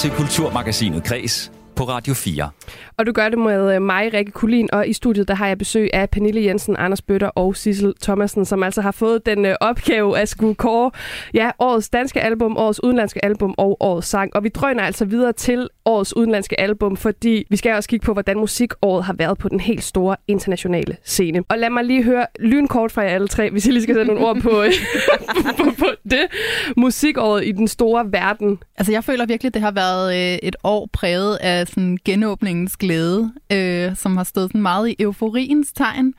Til Kulturmagasinet Kres på Radio 4. Og du gør det med øh, mig, Rikke Kulin, og i studiet der har jeg besøg af Pernille Jensen, Anders Bøtter og Sissel Thomasen, som altså har fået den øh, opgave at skulle kåre ja, årets danske album, årets udenlandske album og årets sang. Og vi drøner altså videre til årets udenlandske album, fordi vi skal også kigge på, hvordan musikåret har været på den helt store internationale scene. Og lad mig lige høre lynkort fra jer alle tre, hvis I lige skal sætte nogle ord på, øh, <laughs> på, <laughs> på, på det. Musikåret i den store verden. Altså, jeg føler virkelig, det har været øh, et år præget af sådan genåbningens glæde, øh, som har stået sådan meget i euforiens tegn.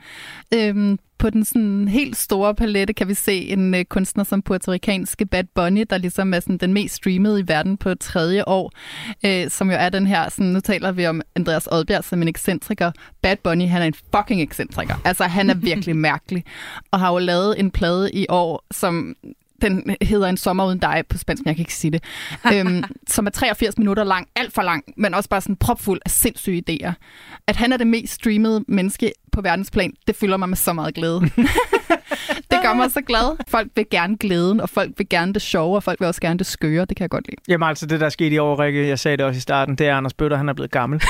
Øhm, på den sådan helt store palette kan vi se en øh, kunstner som puertoricanske Bad Bunny, der ligesom er sådan den mest streamede i verden på tredje år, øh, som jo er den her, sådan, nu taler vi om Andreas Oddbjerg som en ekscentriker. Bad Bunny, han er en fucking ekscentriker. Altså, han er virkelig <laughs> mærkelig, og har jo lavet en plade i år, som den hedder En sommer uden dig på spansk, men jeg kan ikke sige det. <laughs> øhm, som er 83 minutter lang, alt for lang, men også bare sådan propfuld af sindssyge idéer. At han er det mest streamede menneske på verdensplan, det fylder mig med så meget glæde. <laughs> det gør mig så glad. Folk vil gerne glæden, og folk vil gerne det sjove, og folk vil også gerne det skøre. Det kan jeg godt lide. Jamen altså, det der er sket i år, Rikke, jeg sagde det også i starten, det er Anders Bøtter, han er blevet gammel. <laughs>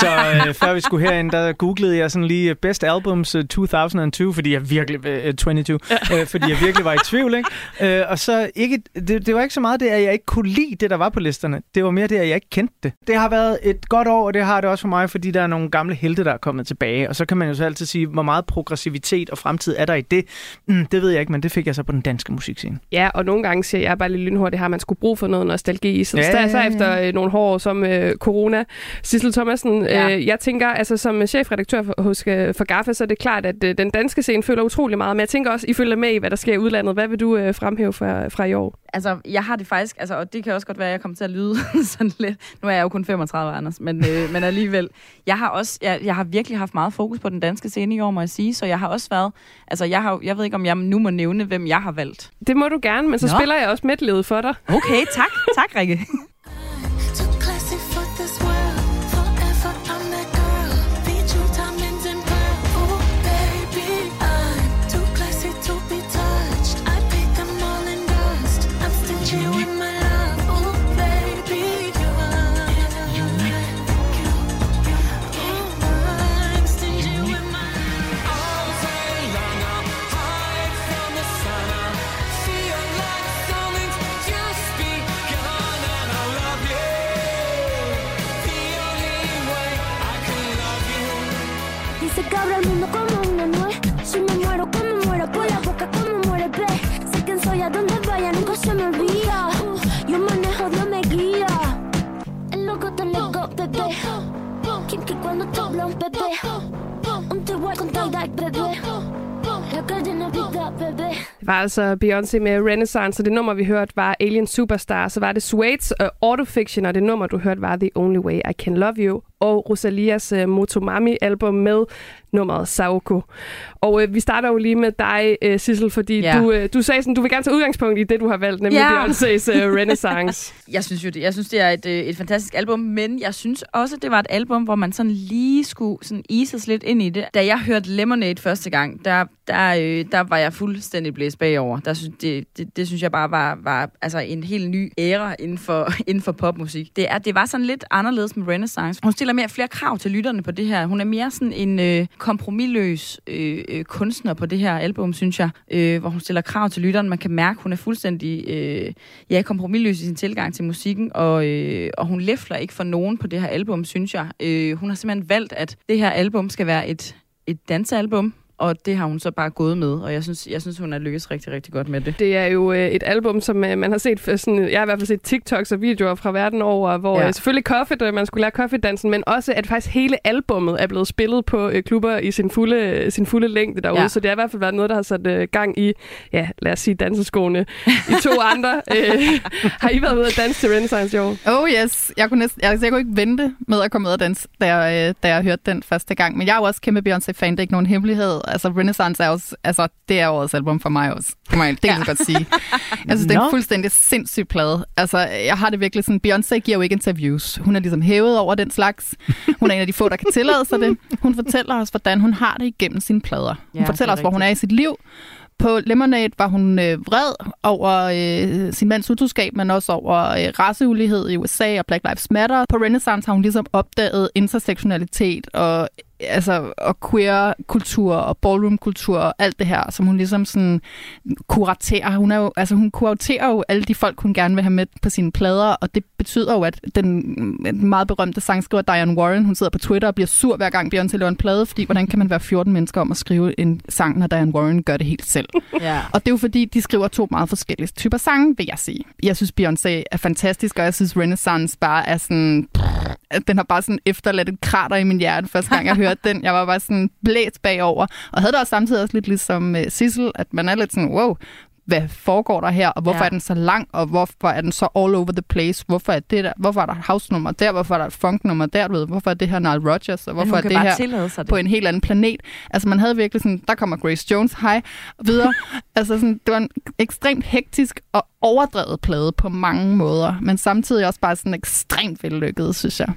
Så øh, før vi skulle herind, der googlede jeg sådan lige Best Albums øh, 2002, fordi jeg virkelig, øh, 22, øh, fordi jeg virkelig var i tvivl, ikke? Øh, og så ikke, det, det var ikke så meget det, at jeg ikke kunne lide det, der var på listerne. Det var mere det, at jeg ikke kendte det. Det har været et godt år, og det har det også for mig, fordi der er nogle gamle helte, der er kommet tilbage. Og så kan man jo så altid sige, hvor meget progressivitet og fremtid er der i det. Mm, det ved jeg ikke, men det fik jeg så på den danske musikscene. Ja, og nogle gange siger jeg bare lidt lynhurtigt, har man skulle brug for noget nostalgi. Så Ja, ja, ja, så efter øh, nogle år som øh, corona. Sissel Thomasen, Ja. øh, jeg tænker, altså som chefredaktør for, hos, øh, for Gaffa, så er det klart, at øh, den danske scene følger utrolig meget. Men jeg tænker også, I følger med i, hvad der sker i udlandet. Hvad vil du øh, fremhæve fra, fra i år? Altså, jeg har det faktisk, altså, og det kan også godt være, at jeg kommer til at lyde <laughs> sådan lidt. Nu er jeg jo kun 35, Anders, men, øh, men alligevel. Jeg har også, jeg, jeg har virkelig haft meget fokus på den danske scene i år, må jeg sige, så jeg har også været, altså, jeg, har, jeg ved ikke, om jeg nu må nævne, hvem jeg har valgt. Det må du gerne, men så Nå. spiller jeg også medlevet for dig. Okay, tak. Tak, Rikke. <laughs> Det var altså Beyoncé med Renaissance, og det nummer, vi hørte, var Alien Superstar. Så var det Suede's uh, Autofiction, og det nummer, du hørte, var The Only Way I Can Love You. Og Rosalias uh, Motomami-album med nummeret Saoko. Og uh, vi starter jo lige med dig, uh, Sissel, fordi Ja. du, uh, du sagde sådan, du vil gerne tage udgangspunkt i det, du har valgt, nemlig Ja. Beyoncé's uh, <laughs> Renaissance. Jeg synes jo, det, jeg synes, det er et, øh, et fantastisk album, men jeg synes også, det var et album, hvor man sådan lige skulle sådan ises lidt ind i det. Da jeg hørte Lemonade første gang, der, der, øh, der var jeg fuldstændig blæst bagover. Der synes, det, det, det synes jeg bare var, var altså en helt ny æra inden for, <laughs> inden for popmusik. Det, er, det var sådan lidt anderledes med Renaissance. Hun stiller mere flere krav til lytterne på det her. Hun er mere sådan en øh, kompromilløs øh, øh, kunstner på det her album, synes jeg, øh, hvor hun stiller krav til lytterne. Man kan mærke, hun er fuldstændig øh, ja, kompromilløs i sin tilgang til musikken, og, øh, og hun læfler ikke for nogen på det her album, synes jeg. Øh, hun har simpelthen valgt, at det her album skal være et, et dansealbum, og det har hun så bare gået med, og jeg synes, jeg synes hun har lykkes rigtig, rigtig godt med det. Det er jo øh, et album, som øh, man har set, sådan, jeg har i hvert fald set TikToks og videoer fra verden over, hvor Ja. øh, selvfølgelig Coffee, øh, man skulle lære Coffee-dansen, men også at faktisk hele albummet er blevet spillet på øh, klubber i sin fulde, sin fulde længde derude. Ja. Så det har i hvert fald været noget, der har sat øh, gang i, ja, lad os sige danseskoene. I to <laughs> andre. Øh, har I været ude at danse til Renaissance i år? Oh yes, jeg kunne, næsten, altså, jeg kunne ikke vente med at komme ud af den, da jeg, øh, da jeg hørte den første gang. Men jeg er jo også kæmpe Beyoncé-fan, det er ikke nogen hemmelighed. Altså Renaissance er også, altså det er årets album for mig også. Må jeg det kan jeg godt sige. Jeg synes, det er en fuldstændig sindssyg plade. Altså jeg har det virkelig sådan, Beyoncé giver jo ikke interviews. Hun er ligesom hævet over den slags. Hun er en af de få, der kan tillade sig det. Hun fortæller os, hvordan hun har det igennem sine plader. Hun Ja, fortæller er os, hvor hun er i sit liv. På Lemonade var hun øh, vred over øh, sin mands utroskab, men også over øh, raceulighed i USA og Black Lives Matter. På Renaissance har hun ligesom opdaget intersektionalitet og altså, og queer-kultur og ballroom-kultur og alt det her, som hun ligesom sådan kuraterer. Hun, er jo, altså, hun kuraterer jo alle de folk, hun gerne vil have med på sine plader, og det betyder jo, at den, meget berømte sangskriver Diane Warren, hun sidder på Twitter og bliver sur hver gang Beyoncé laver en plade, fordi hvordan kan man være 14 mennesker om at skrive en sang, når Diane Warren gør det helt selv? <laughs> Ja. Og det er jo fordi, de skriver to meget forskellige typer sange, vil jeg sige. Jeg synes, Beyoncé er fantastisk, og jeg synes, Renaissance bare er sådan... Den har bare sådan efterladt et krater i min hjerte, første gang jeg hørte den. Jeg var bare sådan blæst bagover. Og havde det også samtidig også lidt ligesom øh, Sissel, at man er lidt sådan, wow, hvad foregår der her, og hvorfor Ja. er den så lang, og hvorfor er den så all over the place? Hvorfor er, det der, hvorfor er der et house-nummer der? Hvorfor er der et funk-nummer der? Du ved? Hvorfor er det her Nile Rodgers? Og hvorfor er det her det. på en helt anden planet. Altså man havde virkelig sådan, der kommer Grace Jones, hej, videre. <laughs> altså sådan, det var en ekstremt hektisk og overdrevet plade på mange måder, men samtidig også bare sådan ekstremt vellykket, synes jeg.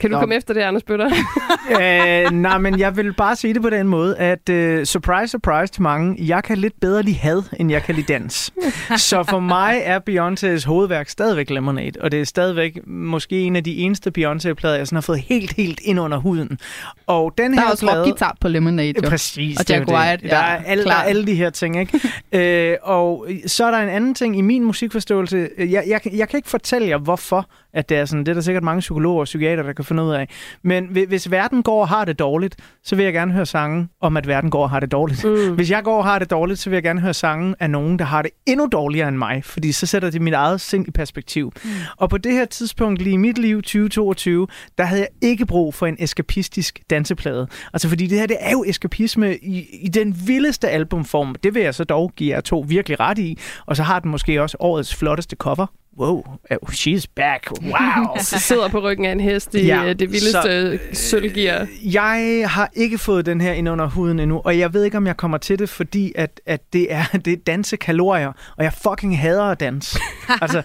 Kan du Nå. komme efter det, Anders Bøtter? <laughs> øh, nej, men jeg vil bare sige det på den måde, at uh, surprise, surprise til mange, jeg kan lidt bedre lide had, end jeg kan lide dans. <laughs> Så for mig er Beyoncés hovedværk stadigvæk Lemonade, og det er stadigvæk måske en af de eneste Beyoncé-plader, jeg sådan har fået helt, helt ind under huden. Og den Der her er også plade... rockguitar på Lemonade, jo. Præcis. Og det er Jack jo det. White, Der ja, er, alle, der er alle de her ting, ikke? <laughs> øh, og så er der en anden ting i min musikforståelse. Jeg, jeg, jeg kan ikke fortælle jer, hvorfor at det er sådan. Det er der sikkert mange psykologer og psykiater, der kan finde ud af. Men hvi- hvis verden går og har det dårligt, så vil jeg gerne høre sange om, at verden går og har det dårligt. Mm. Hvis jeg går og har det dårligt, så vil jeg gerne høre sange af nogen, der har det endnu dårligere end mig, fordi så sætter det mit eget sind i perspektiv. Mm. Og på det her tidspunkt lige i mit liv, 2022, der havde jeg ikke brug for en eskapistisk danseplade. Altså fordi det her, det er jo eskapisme i, i den vildeste albumform. Det vil jeg så dog give jer to virkelig ret i. Og så har den måske også årets flotteste cover. Wow, oh, she's back. Wow. <laughs> Så sidder på ryggen af en hest i Ja, ja, det vildeste så, sølvgear. Jeg har ikke fået den her ind under huden endnu, og jeg ved ikke, om jeg kommer til det, fordi at, at det er <laughs> det er dansekalorier, og jeg fucking hader at danse. <laughs> altså,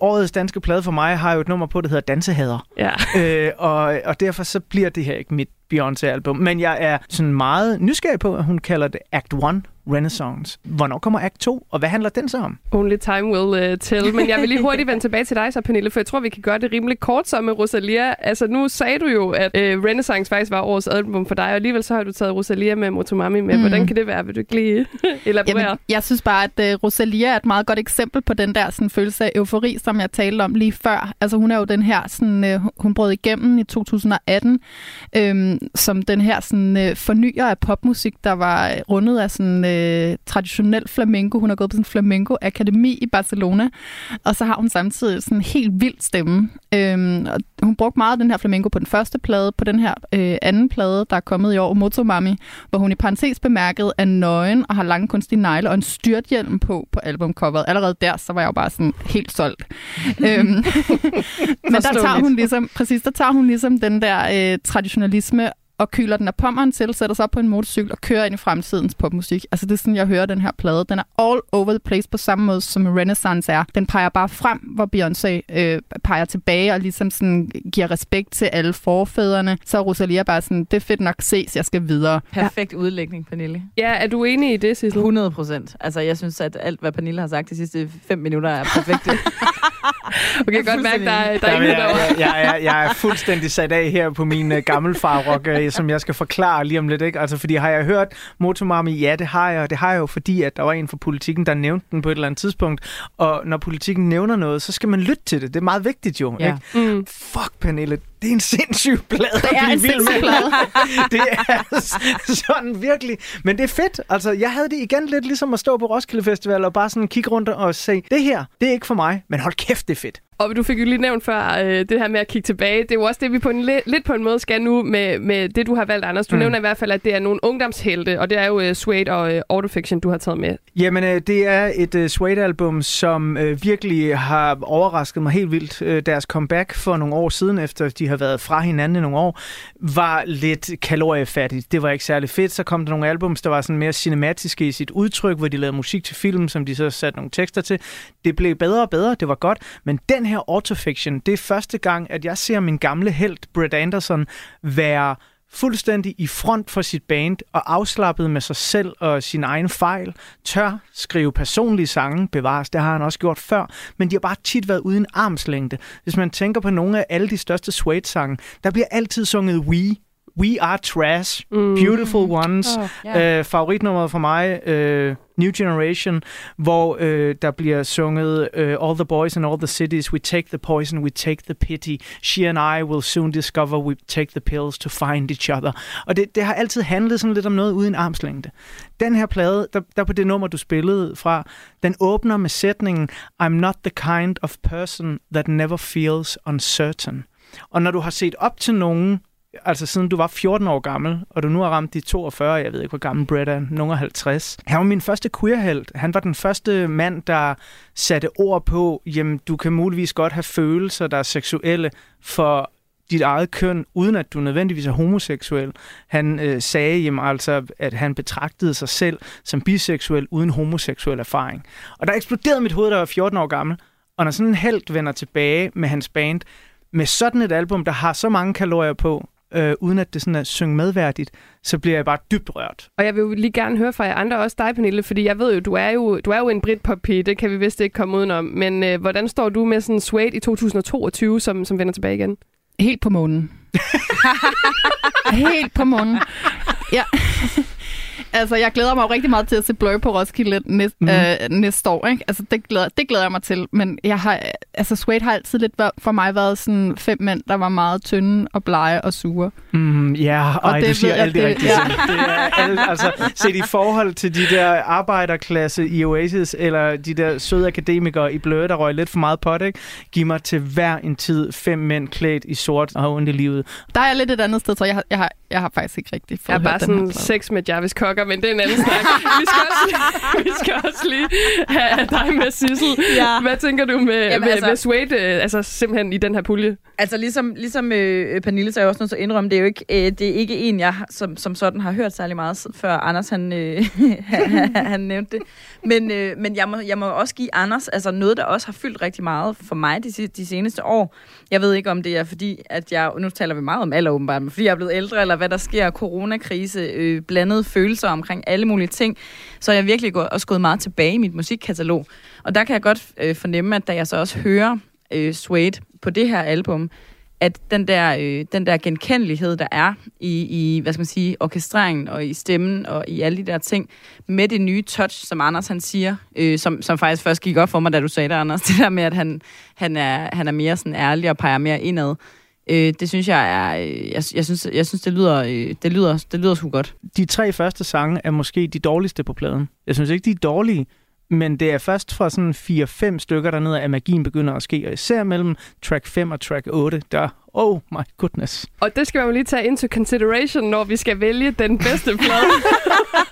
årets danske plade for mig har jo et nummer på, der hedder Dansehader. Ja. øh, og, og derfor så bliver det her ikke mit Beyoncé-album. Men jeg er sådan meget nysgerrig på, at hun kalder det Act 1 Renaissance. Hvornår kommer Act 2, og hvad handler den så om? Only time will uh, tell. Men jeg vil lige hurtigt vende tilbage til dig så, Pernille, for jeg tror, vi kan gøre det rimelig kort så med Rosalia. Altså, nu sagde du jo, at uh, Renaissance faktisk var årets album for dig, og alligevel så har du taget Rosalia med Motomami med. Mm. Hvordan kan det være? Vil du ikke lige <laughs> elaborere? Jamen, jeg synes bare, at uh, Rosalia er et meget godt eksempel på den der sådan, følelse af eufori, som jeg talte om lige før. Altså hun er jo den her, sådan, uh, hun brød igennem i 2018, øhm, som den her sådan, uh, fornyer af popmusik, der var rundet af sådan, øh, traditionel flamenco. Hun har gået på sådan en flamenco-akademi i Barcelona, og så har hun samtidig sådan en helt vild stemme. Øhm, og hun brugte meget af den her flamenco på den første plade, på den her øh, anden plade, der er kommet i år, Motomami, hvor hun i parentes bemærket er nøgen og har lange kunstige negle og en styrthjelm på på albumcoveret. Allerede der, så var jeg jo bare sådan helt solgt. <laughs> øhm, <laughs> men der tager hun ligesom, præcis, der tager hun ligesom den der øh, traditionalisme og kyler den af pommeren til, sætter sig op på en motorcykel og kører ind i fremtidens popmusik. Altså det er sådan, jeg hører den her plade. Den er all over the place på samme måde, som Renaissance er. Den peger bare frem, hvor Beyoncé øh, peger tilbage og ligesom sådan giver respekt til alle forfædrene. Så er Rosalia bare sådan, det er fedt nok ses, jeg skal videre. Perfekt udlægning, Pernille. Ja, er du enig i det, Sissel? 100 procent. Altså, jeg synes, at alt, hvad Pernille har sagt de sidste fem minutter, er perfekt. <laughs> Okay, jeg kan godt mærke, der, er- der er ingen jeg, jeg, jeg, jeg, er fuldstændig sat af her på min uh, gammelfarrock, uh, som jeg skal forklare lige om lidt. Ikke? Altså, fordi har jeg hørt Motomami? Ja, det har jeg. Og det har jeg jo, fordi at der var en fra politikken, der nævnte den på et eller andet tidspunkt. Og når politikken nævner noget, så skal man lytte til det. Det er meget vigtigt jo. Ja. Ikke? Mm. Fuck, Pernille. Det er en sindssyg plade Det er en sindssyg plade. <laughs> det er sådan virkelig. Men det er fedt. Altså, jeg havde det igen lidt ligesom at stå på Roskilde Festival og bare sådan kigge rundt og se, det her, det er ikke for mig, men hold kæft, det er fedt. Og du fik jo lige nævnt før, øh, det her med at kigge tilbage. Det er jo også det, vi på en, li- lidt på en måde skal nu med, med det, du har valgt, Anders. Du Mm. nævner i hvert fald, at det er nogle ungdomshelte, og det er jo uh, Suede og uh, Autofiction, du har taget med. Jamen, øh, det er et uh, Suede-album, som øh, virkelig har overrasket mig helt vildt. Øh, deres comeback for nogle år siden, efter de har været fra hinanden i nogle år, var lidt kaloriefattigt. Det var ikke særlig fedt. Så kom der nogle albums, der var sådan mere cinematiske i sit udtryk, hvor de lavede musik til film, som de så satte nogle tekster til. Det blev bedre og bedre, det var godt. Men den her Autofiction, det er første gang, at jeg ser min gamle held, Brett Anderson, være fuldstændig i front for sit band og afslappet med sig selv og sin egen fejl, tør skrive personlige sange, bevares, det har han også gjort før, men de har bare tit været uden armslængde. Hvis man tænker på nogle af alle de største Suede-sange, der bliver altid sunget We, We Are Trash, Mm. Beautiful Ones, Åh, ja. Øh, favoritnummeret for mig, øh, New Generation, hvor øh, der bliver sunget øh, All the boys in all the cities, we take the poison, we take the pity. She and I will soon discover we take the pills to find each other. Og det, det har altid handlet sådan lidt om noget uden armslængde. Den her plade, der, der på det nummer, du spillede fra, den åbner med sætningen I'm not the kind of person that never feels uncertain. Og når du har set op til nogen, altså siden du var 14 år gammel, og du nu har ramt de 42, jeg ved ikke, hvor gammel Brett er, nogen er 50. Han var min første queerhelt. Han var den første mand, der satte ord på, jamen, du kan muligvis godt have følelser, der er seksuelle for dit eget køn, uden at du nødvendigvis er homoseksuel. Han øh, sagde jamen, altså, at han betragtede sig selv som biseksuel uden homoseksuel erfaring. Og der eksploderede mit hoved, da jeg var 14 år gammel. Og når sådan en held vender tilbage med hans band, med sådan et album, der har så mange kalorier på, øh, uden at det sådan er synge medværdigt, så bliver jeg bare dybt rørt. Og jeg vil jo lige gerne høre fra jer andre, også dig, Pernille, fordi jeg ved jo, du er jo, du er jo en Britpop-pige, det kan vi vist ikke komme udenom. Men øh, hvordan står du med sådan Suede i 2022, som, som vender tilbage igen? Helt på månen. <laughs> Helt på månen. Ja. Altså, jeg glæder mig jo rigtig meget til at se Blur på Roskilde næste, mm. øh, næste år. Ikke? Altså, det glæder, det glæder jeg mig til. Men jeg har, altså, Suede har altid lidt været, for mig været sådan fem mænd, der var meget tynde og blege og sure. Mm, ja, Og ej, det du siger alt det det- rigtige. ja. Ja. Det er alt, altså, set i forhold til de der arbejderklasse i Oasis, eller de der søde akademikere i Blur, der røg lidt for meget pot, ikke? Giv mig til hver en tid fem mænd klædt i sort og har ondt i livet. Der er jeg lidt et andet sted, så jeg har, jeg har, jeg har faktisk ikke rigtig fået Jeg er bare sådan sex med Jarvis Cocker, men det er en anden snak. Vi skal også, <laughs> vi skal også lige have dig med, Sissel. Ja. Hvad tænker du med, Jamen, med, altså- med Suede, øh, altså simpelthen i den her pulje? Altså ligesom, ligesom øh, Pernille, så er jeg også til at indrømme, det er jo ikke, øh, det er ikke en, jeg som, som sådan har hørt særlig meget, før Anders han, øh, <laughs> han, han nævnte det. Men, øh, men jeg, må, jeg må også give Anders altså noget, der også har fyldt rigtig meget for mig de, de seneste år. Jeg ved ikke, om det er fordi, at jeg, nu taler vi meget om alder åbenbart, men fordi jeg er blevet ældre, eller hvad der sker, coronakrise, øh, blandede følelser omkring alle mulige ting, så er jeg virkelig gået, også gået meget tilbage i mit musikkatalog. Og der kan jeg godt øh, fornemme, at da jeg så også hører øh, Suede på det her album, at den der, øh, den der genkendelighed, der er i, i, hvad skal man sige, orkestreringen og i stemmen og i alle de der ting, med det nye touch, som Anders han siger, øh, som, som faktisk først gik op for mig, da du sagde det, Anders, <laughs> det der med, at han, han, er, han er mere sådan ærlig og peger mere indad. Øh, det synes jeg er... Øh, jeg, jeg, synes, jeg synes, det lyder, øh, det lyder, det lyder sgu godt. De tre første sange er måske de dårligste på pladen. Jeg synes ikke, de er dårlige, men det er først fra sådan 4-5 stykker dernede, at magien begynder at ske. Og især mellem track 5 og track 8, der... Oh my goodness. Og det skal man jo lige tage into consideration, når vi skal vælge den bedste plade.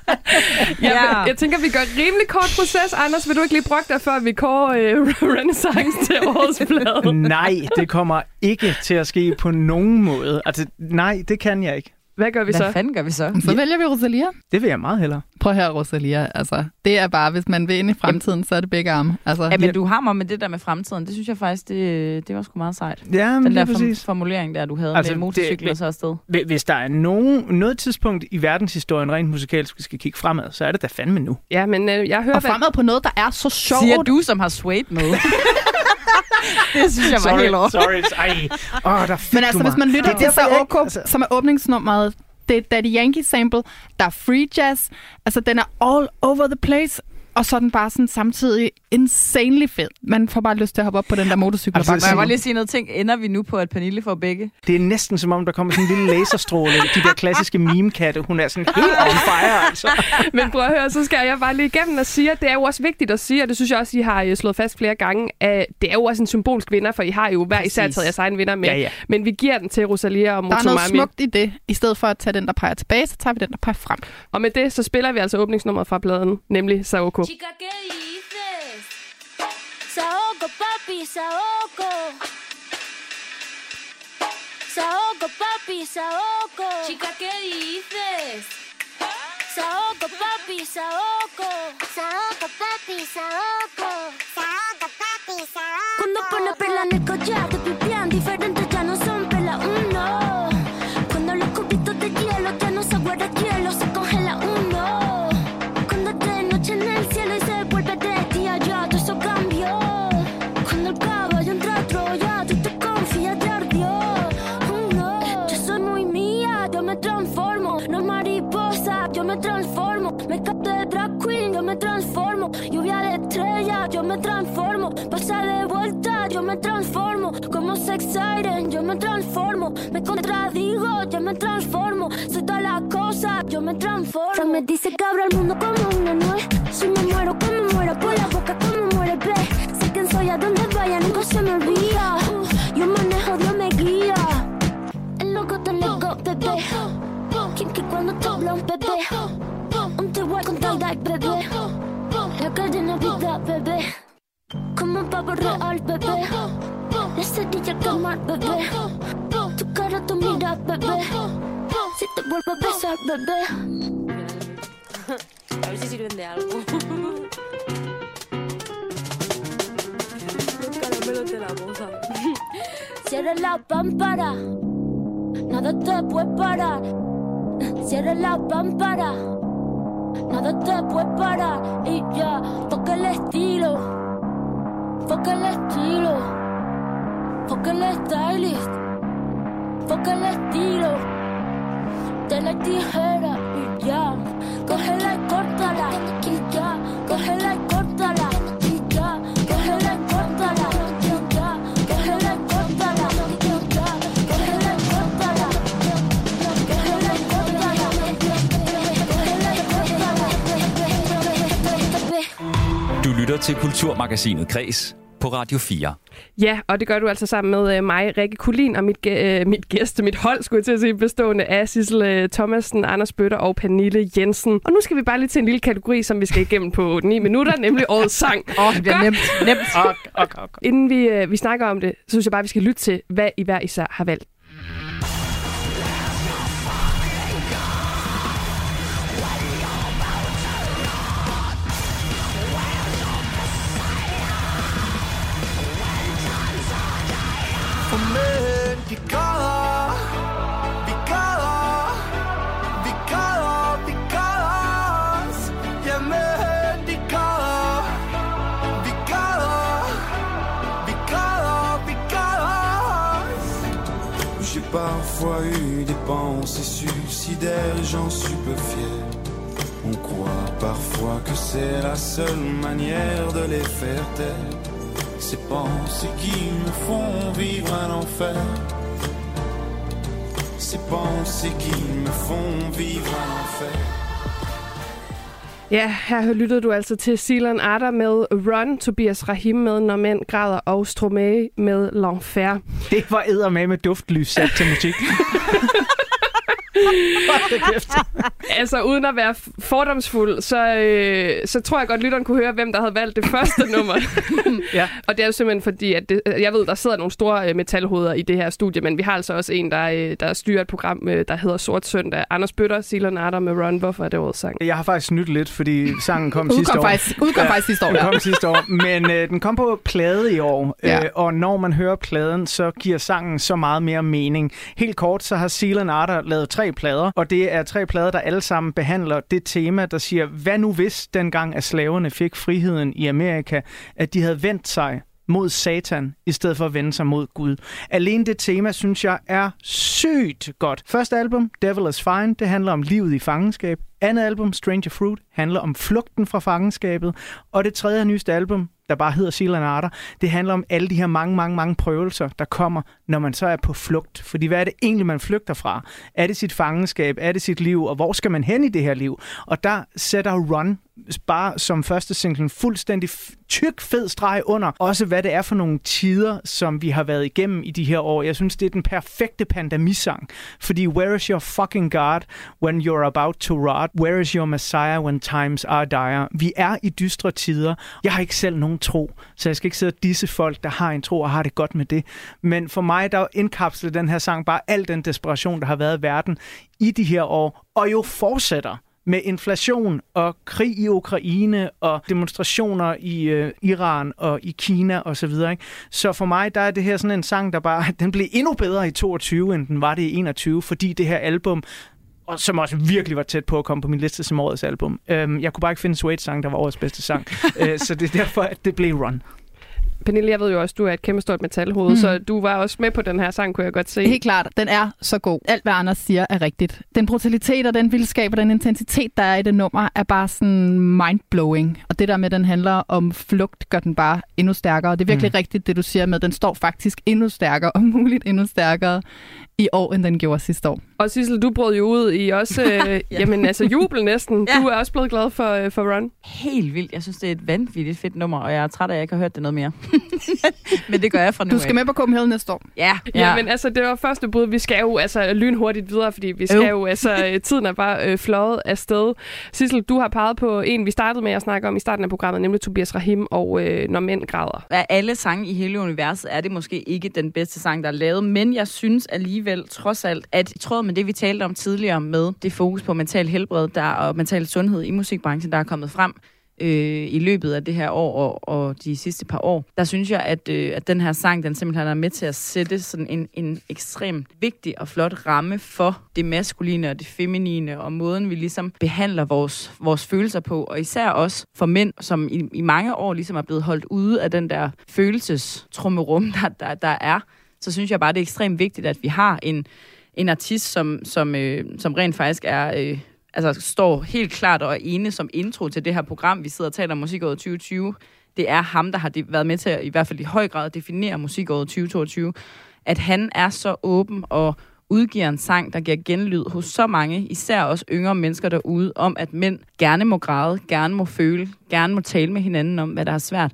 <laughs> ja, men jeg tænker, vi gør en rimelig kort proces. Anders, vil du ikke lige brokke dig, før vi kårer øh, <laughs> Renaissance til årets plade? Nej, det kommer ikke til at ske på nogen måde. Altså, nej, det kan jeg ikke. Hvad gør vi Hvad så? fanden gør vi så? Så vælger vi Rosalia. Det vil jeg meget hellere. Prøv her, Rosalia. Altså, det er bare, hvis man vil ind i fremtiden, så er det begge arme. Altså, Ja, men du har mig med det der med fremtiden. Det synes jeg faktisk, det, det var sgu meget sejt. Ja, men Den der præcis. form- formulering der, du havde Altså, med motorcykler så afsted. Hvi- Hvis der er nogen, noget tidspunkt i verdenshistorien rent musikalsk, vi skal kigge fremad, så er det da fandme nu. Ja, men øh, jeg hører, og fremad på noget, der er så sjovt. Siger du, som har swayed med. <laughs> <laughs> det synes jeg var helt over. sorry. Ej, oh, der fik Men altså, du hvis man lytter er til ikke- Saoko, altså- som er åbningsnummeret, det er Daddy Yankee sample, der er free jazz, altså den er all over the place, og så er den bare sådan samtidig insanely fed. Man får bare lyst til at hoppe op på den der motorcykel. Altså, og Må bare jeg godt lige sige noget ting? Ender vi nu på, at Pernille får begge? Det er næsten som om, der kommer sådan en lille laserstråle. De der klassiske meme-katte, hun er sådan helt <laughs> on fire, altså. Men prøv at høre, så skal jeg bare lige igennem og sige, at det er jo også vigtigt at sige, og det synes jeg også, I har øh, slået fast flere gange, at det er jo også en symbolsk vinder, for I har jo hver især taget jeres egen vinder med. Ja, ja. Men vi giver den til Rosalia og Der er noget Motomami. smukt i det. I stedet for at tage den, der peger tilbage, så tager vi den, der peger frem. Og med det, så spiller vi altså åbningsnummeret fra pladen, nemlig Saoko. Chica. Saoco, papi, Saoco. Saoco, papi, Saoco. Chica, ¿qué dices? Saoco, papi, Saoco. Saoco, papi, Saoco. Saoco, papi, Saoco. Cuando pone perla en el collar, te pipián diferentes yo me transformo. Me contradigo, yo me transformo. Soy todas las cosas, yo me transformo. Bebé. Tu cara, tu mira, bebé. Si te vuelvo a besar, bebé. A ver si sirven de algo. Caramelo de la boca. Cierra la pámpara, nada te puede parar. Cierra la pámpara, nada te puede parar. Y ya, toca el estilo, toca el estilo, Fucking el stylist, toca el estilo. De la tijera y ya, cógela y córtala. Y ya, cógela y córtala. Gå heller ikke y córtala. Y ya, cógela y córtala. Y ya, cógela y córtala. Cógela Du lytter til Kulturmagasinet Kres på Radio 4. Ja, og det gør du altså sammen med øh, mig, Rikke Kulin, og mit, gæ- øh, mit gæste, mit hold, skulle jeg til at sige, bestående af Sissel øh, Thomasen, Anders Bøtter og Pernille Jensen. Og nu skal vi bare lige til en lille kategori, som vi skal igennem på 9 minutter, nemlig <laughs> årets sang. Åh, oh, det bliver nemt. nemt. Ok, ok, ok. Inden vi, øh, vi snakker om det, så synes jeg bare, vi skal lytte til, hvad I hver især har valgt. Parfois eu des pensées suicidaires, j'en suis peu fier. On croit parfois que c'est la seule manière de les faire taire. Ces pensées qui me font vivre un enfer C'est bon, c'est qu'ils me font vivre en enfer. Ja, her lyttede du altså til Silan Arter med Run, Tobias Rahim med Når Mænd Græder og Stromae med L'Enfer. Det var eddermame med duftlys sat til musik. <laughs> Altså, uden at være fordomsfuld, så, øh, så tror jeg godt, lytteren kunne høre, hvem der havde valgt det første <laughs> nummer. Ja. Og det er jo simpelthen fordi, at det, jeg ved, der sidder nogle store øh, metalhoveder i det her studie, men vi har altså også en, der, øh, der styrer et program, øh, der hedder Sort Søndag. Anders Bøtter, Silan Arter med Run. Hvorfor er det årets sang? Jeg har faktisk snydt lidt, fordi sangen kom sidste år. faktisk, udkom faktisk sidste år, Den kom sidste år, men øh, den kom på plade i år, Ja. øh, og når man hører pladen, så giver sangen så meget mere mening. Helt kort, så har Sealand Arter lavet tre plader, og det er tre plader, der alle sammen behandler det tema, der siger, hvad nu hvis dengang, at slaverne fik friheden i Amerika, at de havde vendt sig mod Satan, i stedet for at vende sig mod Gud. Alene det tema, synes jeg, er sygt godt. Første album, Devil is Fine, det handler om livet i fangenskab. Andet album, Stranger Fruit, handler om flugten fra fangenskabet. Og det tredje og nyeste album, der bare hedder Sealand Arter, det handler om alle de her mange, mange, mange prøvelser, der kommer, når man så er på flugt. Fordi hvad er det egentlig, man flygter fra? Er det sit fangenskab? Er det sit liv? Og hvor skal man hen i det her liv? Og der sætter Run bare som første single en fuldstændig tyk, fed streg under. Også hvad det er for nogle tider, som vi har været igennem i de her år. Jeg synes, det er den perfekte pandemisang, Fordi where is your fucking God when you're about to rot? Where is your Messiah when times are dire? Vi er i dystre tider. Jeg har ikke selv nogen tro, så jeg skal ikke sidde og disse folk, der har en tro og har det godt med det. Men for mig, der indkapsler den her sang bare al den desperation, der har været i verden i de her år, og jo fortsætter med inflation og krig i Ukraine og demonstrationer i øh, Iran og i Kina og så videre. Ikke? Så for mig, der er det her sådan en sang, der bare, <laughs> den blev endnu bedre i 22, end den var det i 21, fordi det her album og som også virkelig var tæt på at komme på min liste som årets album. Øhm, jeg kunne bare ikke finde Suede sang, der var årets bedste sang. <laughs> øh, så det er derfor, at det blev Run. Pernille, jeg ved jo også, du er et kæmpe stort metalhoved, mm. så du var også med på den her sang, kunne jeg godt se. Helt klart, den er så god. Alt, hvad Anders siger, er rigtigt. Den brutalitet og den vildskab og den intensitet, der er i det nummer, er bare sådan mindblowing. Og det der med, at den handler om flugt, gør den bare endnu stærkere. Og det er virkelig Mm. mm. rigtigt, det du siger med, at den står faktisk endnu stærkere, <laughs> og muligt endnu stærkere i år, end den gjorde sidste år. Og Sissel, du brød jo ud i også, <laughs> øh, ja. jamen altså jubel næsten. Ja. Du er også blevet glad for, øh, for Run. Helt vildt. Jeg synes, det er et vanvittigt fedt nummer, og jeg er træt af, at jeg ikke har hørt det noget mere. Men det gør jeg fra nu Du skal af. med på Copenhagen næste år. Ja, Ja. Jamen altså, det var første bud. Vi skal jo altså lynhurtigt videre, fordi vi skal Jo. jo, altså, <laughs> øh, tiden er bare øh, fløjet afsted. Sissel, du har peget på en, vi startede med at snakke om i starten af programmet, nemlig Tobias Rahim og øh, Når Mænd Græder. af alle sange i hele universet er det måske ikke den bedste sang, der er lavet, men jeg synes alligevel, trods alt, at i tråd med det, vi talte om tidligere med det fokus på mental helbred der, og mental sundhed i musikbranchen, der er kommet frem øh, i løbet af det her år og, og de sidste par år, der synes jeg, at, øh, at den her sang, den simpelthen er med til at sætte sådan en, en ekstremt vigtig og flot ramme for det maskuline og det feminine, og måden, vi ligesom behandler vores, vores følelser på, og især også for mænd, som i, i mange år ligesom er blevet holdt ude af den der følelsestrummerum, der, der, der er, så synes jeg bare, det er ekstremt vigtigt, at vi har en, en artist, som, som, øh, som rent faktisk er... Øh, altså står helt klart og ene som intro til det her program, vi sidder og taler om musikåret 2020. Det er ham, der har de- været med til at i hvert fald i høj grad definere musikåret 2022. At han er så åben og udgiver en sang, der giver genlyd hos så mange, især også yngre mennesker derude, om at mænd gerne må græde, gerne må føle, gerne må tale med hinanden om, hvad der er svært.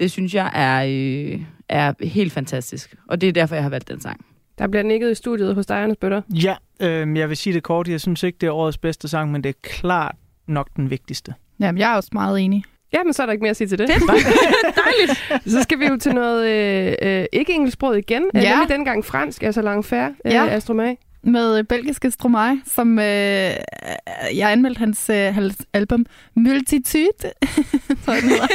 Det synes jeg er, øh, er helt fantastisk. Og det er derfor, jeg har valgt den sang. Der bliver nikket i studiet hos dig, Anders Bøtter. Ja, øh, jeg vil sige det kort. Jeg synes ikke, det er årets bedste sang, men det er klart nok den vigtigste. Jamen, jeg er også meget enig. Ja, men så er der ikke mere at sige til det. <laughs> Dejligt. <laughs> Så skal vi jo til noget øh, øh, ikke engelsksproget igen, ja. Ja. nemlig dengang fransk, altså Langfærd, øh, Ja. Astromae. Med belgiske Stromae, som øh, jeg anmeldte hans, øh, hans album Multitude, <laughs> tror jeg,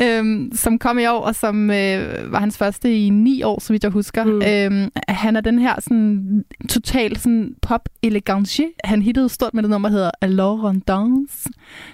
<laughs> øhm, som kom i år, og som øh, var hans første i ni år, så vidt jeg husker. Mm. Øhm, han er den her sådan, total sådan, pop elegantier. Han hittede stort med det nummer, der hedder Alors on danse,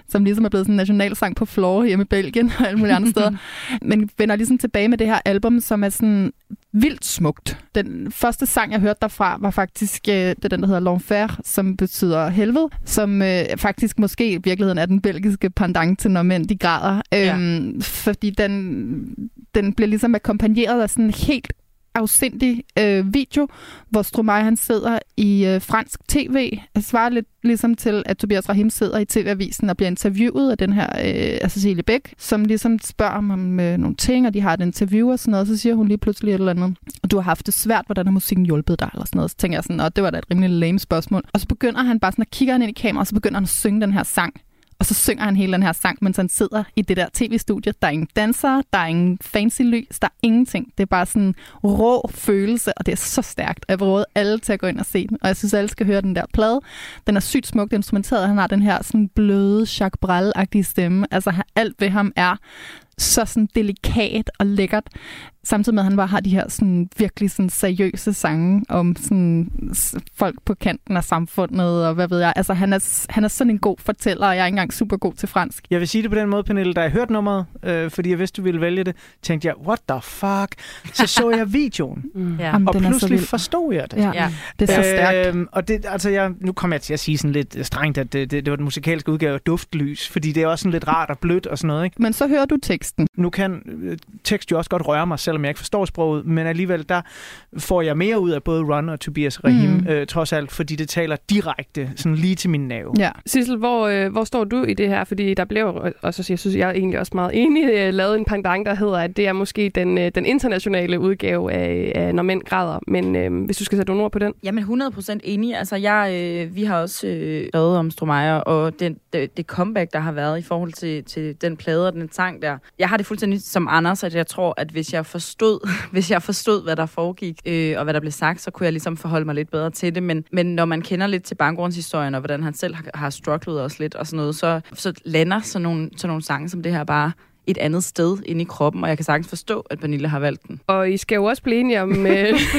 som ligesom er blevet sådan en nationalsang på floor hjemme i Belgien og alle mulige andre steder. <laughs> Men vender ligesom tilbage med det her album, som er sådan vildt smukt. Den første sang, jeg hørte derfra, var faktisk øh, det er den, der hedder L'Enfer, som betyder helvede, som øh, faktisk måske i virkeligheden er den belgiske pendant til, når mænd de græder. Ja. Øhm, fordi den, den bliver ligesom akkompagneret af sådan helt afsindig øh, video, hvor Stromae han sidder i øh, fransk tv. Det svarer lidt ligesom til, at Tobias Rahim sidder i TV-avisen og bliver interviewet af den her øh, af Cecilie Bæk, som ligesom spørger ham om øh, nogle ting, og de har et interview og sådan noget, og så siger hun lige pludselig et eller andet. Og du har haft det svært, hvordan har musikken hjulpet dig, eller sådan noget. Så tænker jeg sådan, og det var da et rimelig lame spørgsmål. Og så begynder han bare sådan at kigge han ind i kameraet, og så begynder han at synge den her sang. Og så synger han hele den her sang, mens han sidder i det der tv-studie. Der er ingen danser, der er ingen fancy lys, der er ingenting. Det er bare sådan en rå følelse, og det er så stærkt. Og jeg vil råde alle til at gå ind og se den. Og jeg synes, alle skal høre den der plade. Den er sygt smukt instrumenteret. Han har den her sådan bløde, Jacques Brel-agtige stemme. Altså alt ved ham er så sådan delikat og lækkert, samtidig med, at han bare har de her sådan, virkelig sådan seriøse sange om sådan, folk på kanten af samfundet, og hvad ved jeg. Altså, han er, han er sådan en god fortæller, og jeg er ikke engang super god til fransk. Jeg vil sige det på den måde, Pernille, da jeg hørte nummeret, øh, fordi jeg vidste, du ville vælge det, tænkte jeg, what the fuck? Så så jeg <laughs> videoen, Ja. Jamen, og pludselig forstod jeg det. Ja, Ja. det er så stærkt. Øhm, og det, altså jeg, nu kommer jeg til at sige sådan lidt strengt, at det, det, det var den musikalske udgave af Duftlys, fordi det er også sådan lidt rart og blødt og sådan noget. Ikke? Men så hører du teksten. Nu kan øh, tekst jo også godt røre mig, selvom jeg ikke forstår sproget, men alligevel der får jeg mere ud af både Ron og Tobias Rahim, Mm. øh, trods alt, fordi det taler direkte, sådan lige til min nerve. Ja. Sissel, hvor, øh, hvor står du i det her? Fordi der blev, og så jeg synes jeg er egentlig også meget enig, øh, lavet en pendant, der hedder, at det er måske den, øh, den internationale udgave af, af Når mænd græder. Men øh, hvis du skal sætte nogle ord på den. Jamen 100% enig. Altså, jeg, øh, vi har også øh, skrevet om Stromae, og den, det, det comeback, der har været i forhold til, til den plade og den sang der. Jeg har det fuldstændig som Anders, at jeg tror, at hvis jeg forstod, <laughs> hvis jeg forstod hvad der foregik, øh, og hvad der blev sagt, så kunne jeg ligesom forholde mig lidt bedre til det. Men, men når man kender lidt til baggrundshistorien, og hvordan han selv har, har strugglet også lidt og sådan noget, så, så lander sådan nogle, sådan nogle sange som det her bare et andet sted inde i kroppen, og jeg kan sagtens forstå, at Pernille har valgt den. Og I skal jo også blive enige om <laughs> øh,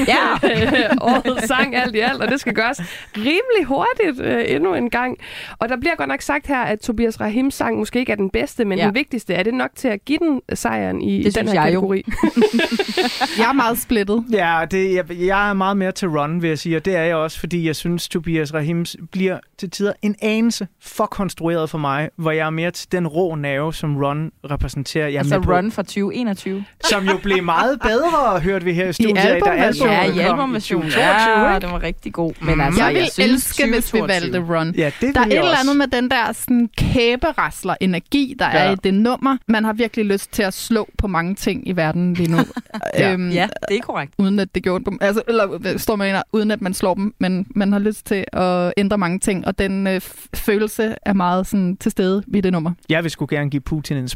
Ja! <laughs> årets sang alt i alt, og det skal gøres rimelig hurtigt øh, endnu en gang. Og der bliver godt nok sagt her, at Tobias Rahims sang måske ikke er den bedste, men Ja. den vigtigste. Er det nok til at give den sejren i, Det den synes her jeg jo. kategori? <laughs> Jeg er meget splittet. Ja, det, jeg, jeg er meget mere til Ron, vil jeg sige, og det er jeg også, fordi jeg synes, Tobias Rahims bliver til tider en anelse for konstrueret for mig, hvor jeg er mere til den rå nerve, som Ron repræsenterer. Jeg er Altså Run fra 2021. Som jo blev meget bedre, hørte vi her i studiet. da albumversionen. Ja, i. 2022, Ja, den var rigtig god. Men altså, Jeg vil synes, elske, hvis vi 2022. valgte Run. Ja, det Der er et jeg eller andet med den der sådan kæberasler energi, der ja. er i det nummer. Man har virkelig lyst til at slå på mange ting i verden lige nu. <laughs> Ja. øhm, Ja, det er korrekt. uden at det gjorde dem. Altså, eller står man ind, uden at man slår dem, men man har lyst til at ændre mange ting, og den øh, følelse er meget sådan, til stede i det nummer. Jeg vil sgu gerne give Putin en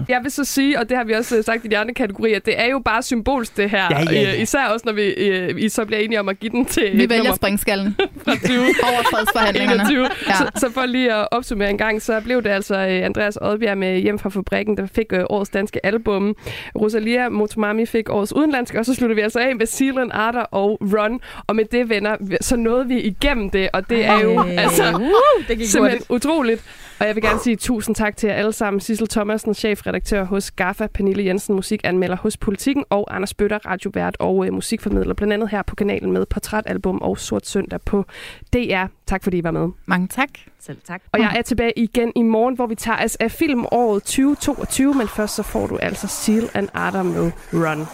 springskalle. Jeg vil så sige, og det har vi også øh, sagt i de andre kategorier, at det er jo bare symbolsk det her. Ja, ja, ja. Øh, Især også, når vi øh, I så bliver enige om at give den til Vi vælger nummer springskallen <laughs> fra 20. <laughs> over fredsforhandlingerne. <laughs> 21. Ja. Ja. Så, så for lige at opsummere en gang, så blev det altså Andreas Oddbjerg med Hjem fra Fabrikken, der fik årets danske album. Rosalia Motomami fik årets udenlandske, og så slutter vi altså af med Sealand Arter og Run. Og med det, venner, så nåede vi igennem det, og det er jo Ej. altså Uh, det gik simpelthen hurtigt. utroligt. Og jeg vil gerne sige tusind tak til jer alle sammen. Sissel Thomasen, chefredaktør hos GAFA, Pernille Jensen, musikanmelder hos Politikken, og Anders Bøtter, radiovært og øh, musikformidler, blandt andet her på kanalen med Portrætalbum og Sort Søndag på DR. Tak fordi I var med. Mange tak. Selv tak. Og jeg er tilbage igen i morgen, hvor vi tager os af filmåret 2022, men først så får du altså Seal and Adam med Run. Run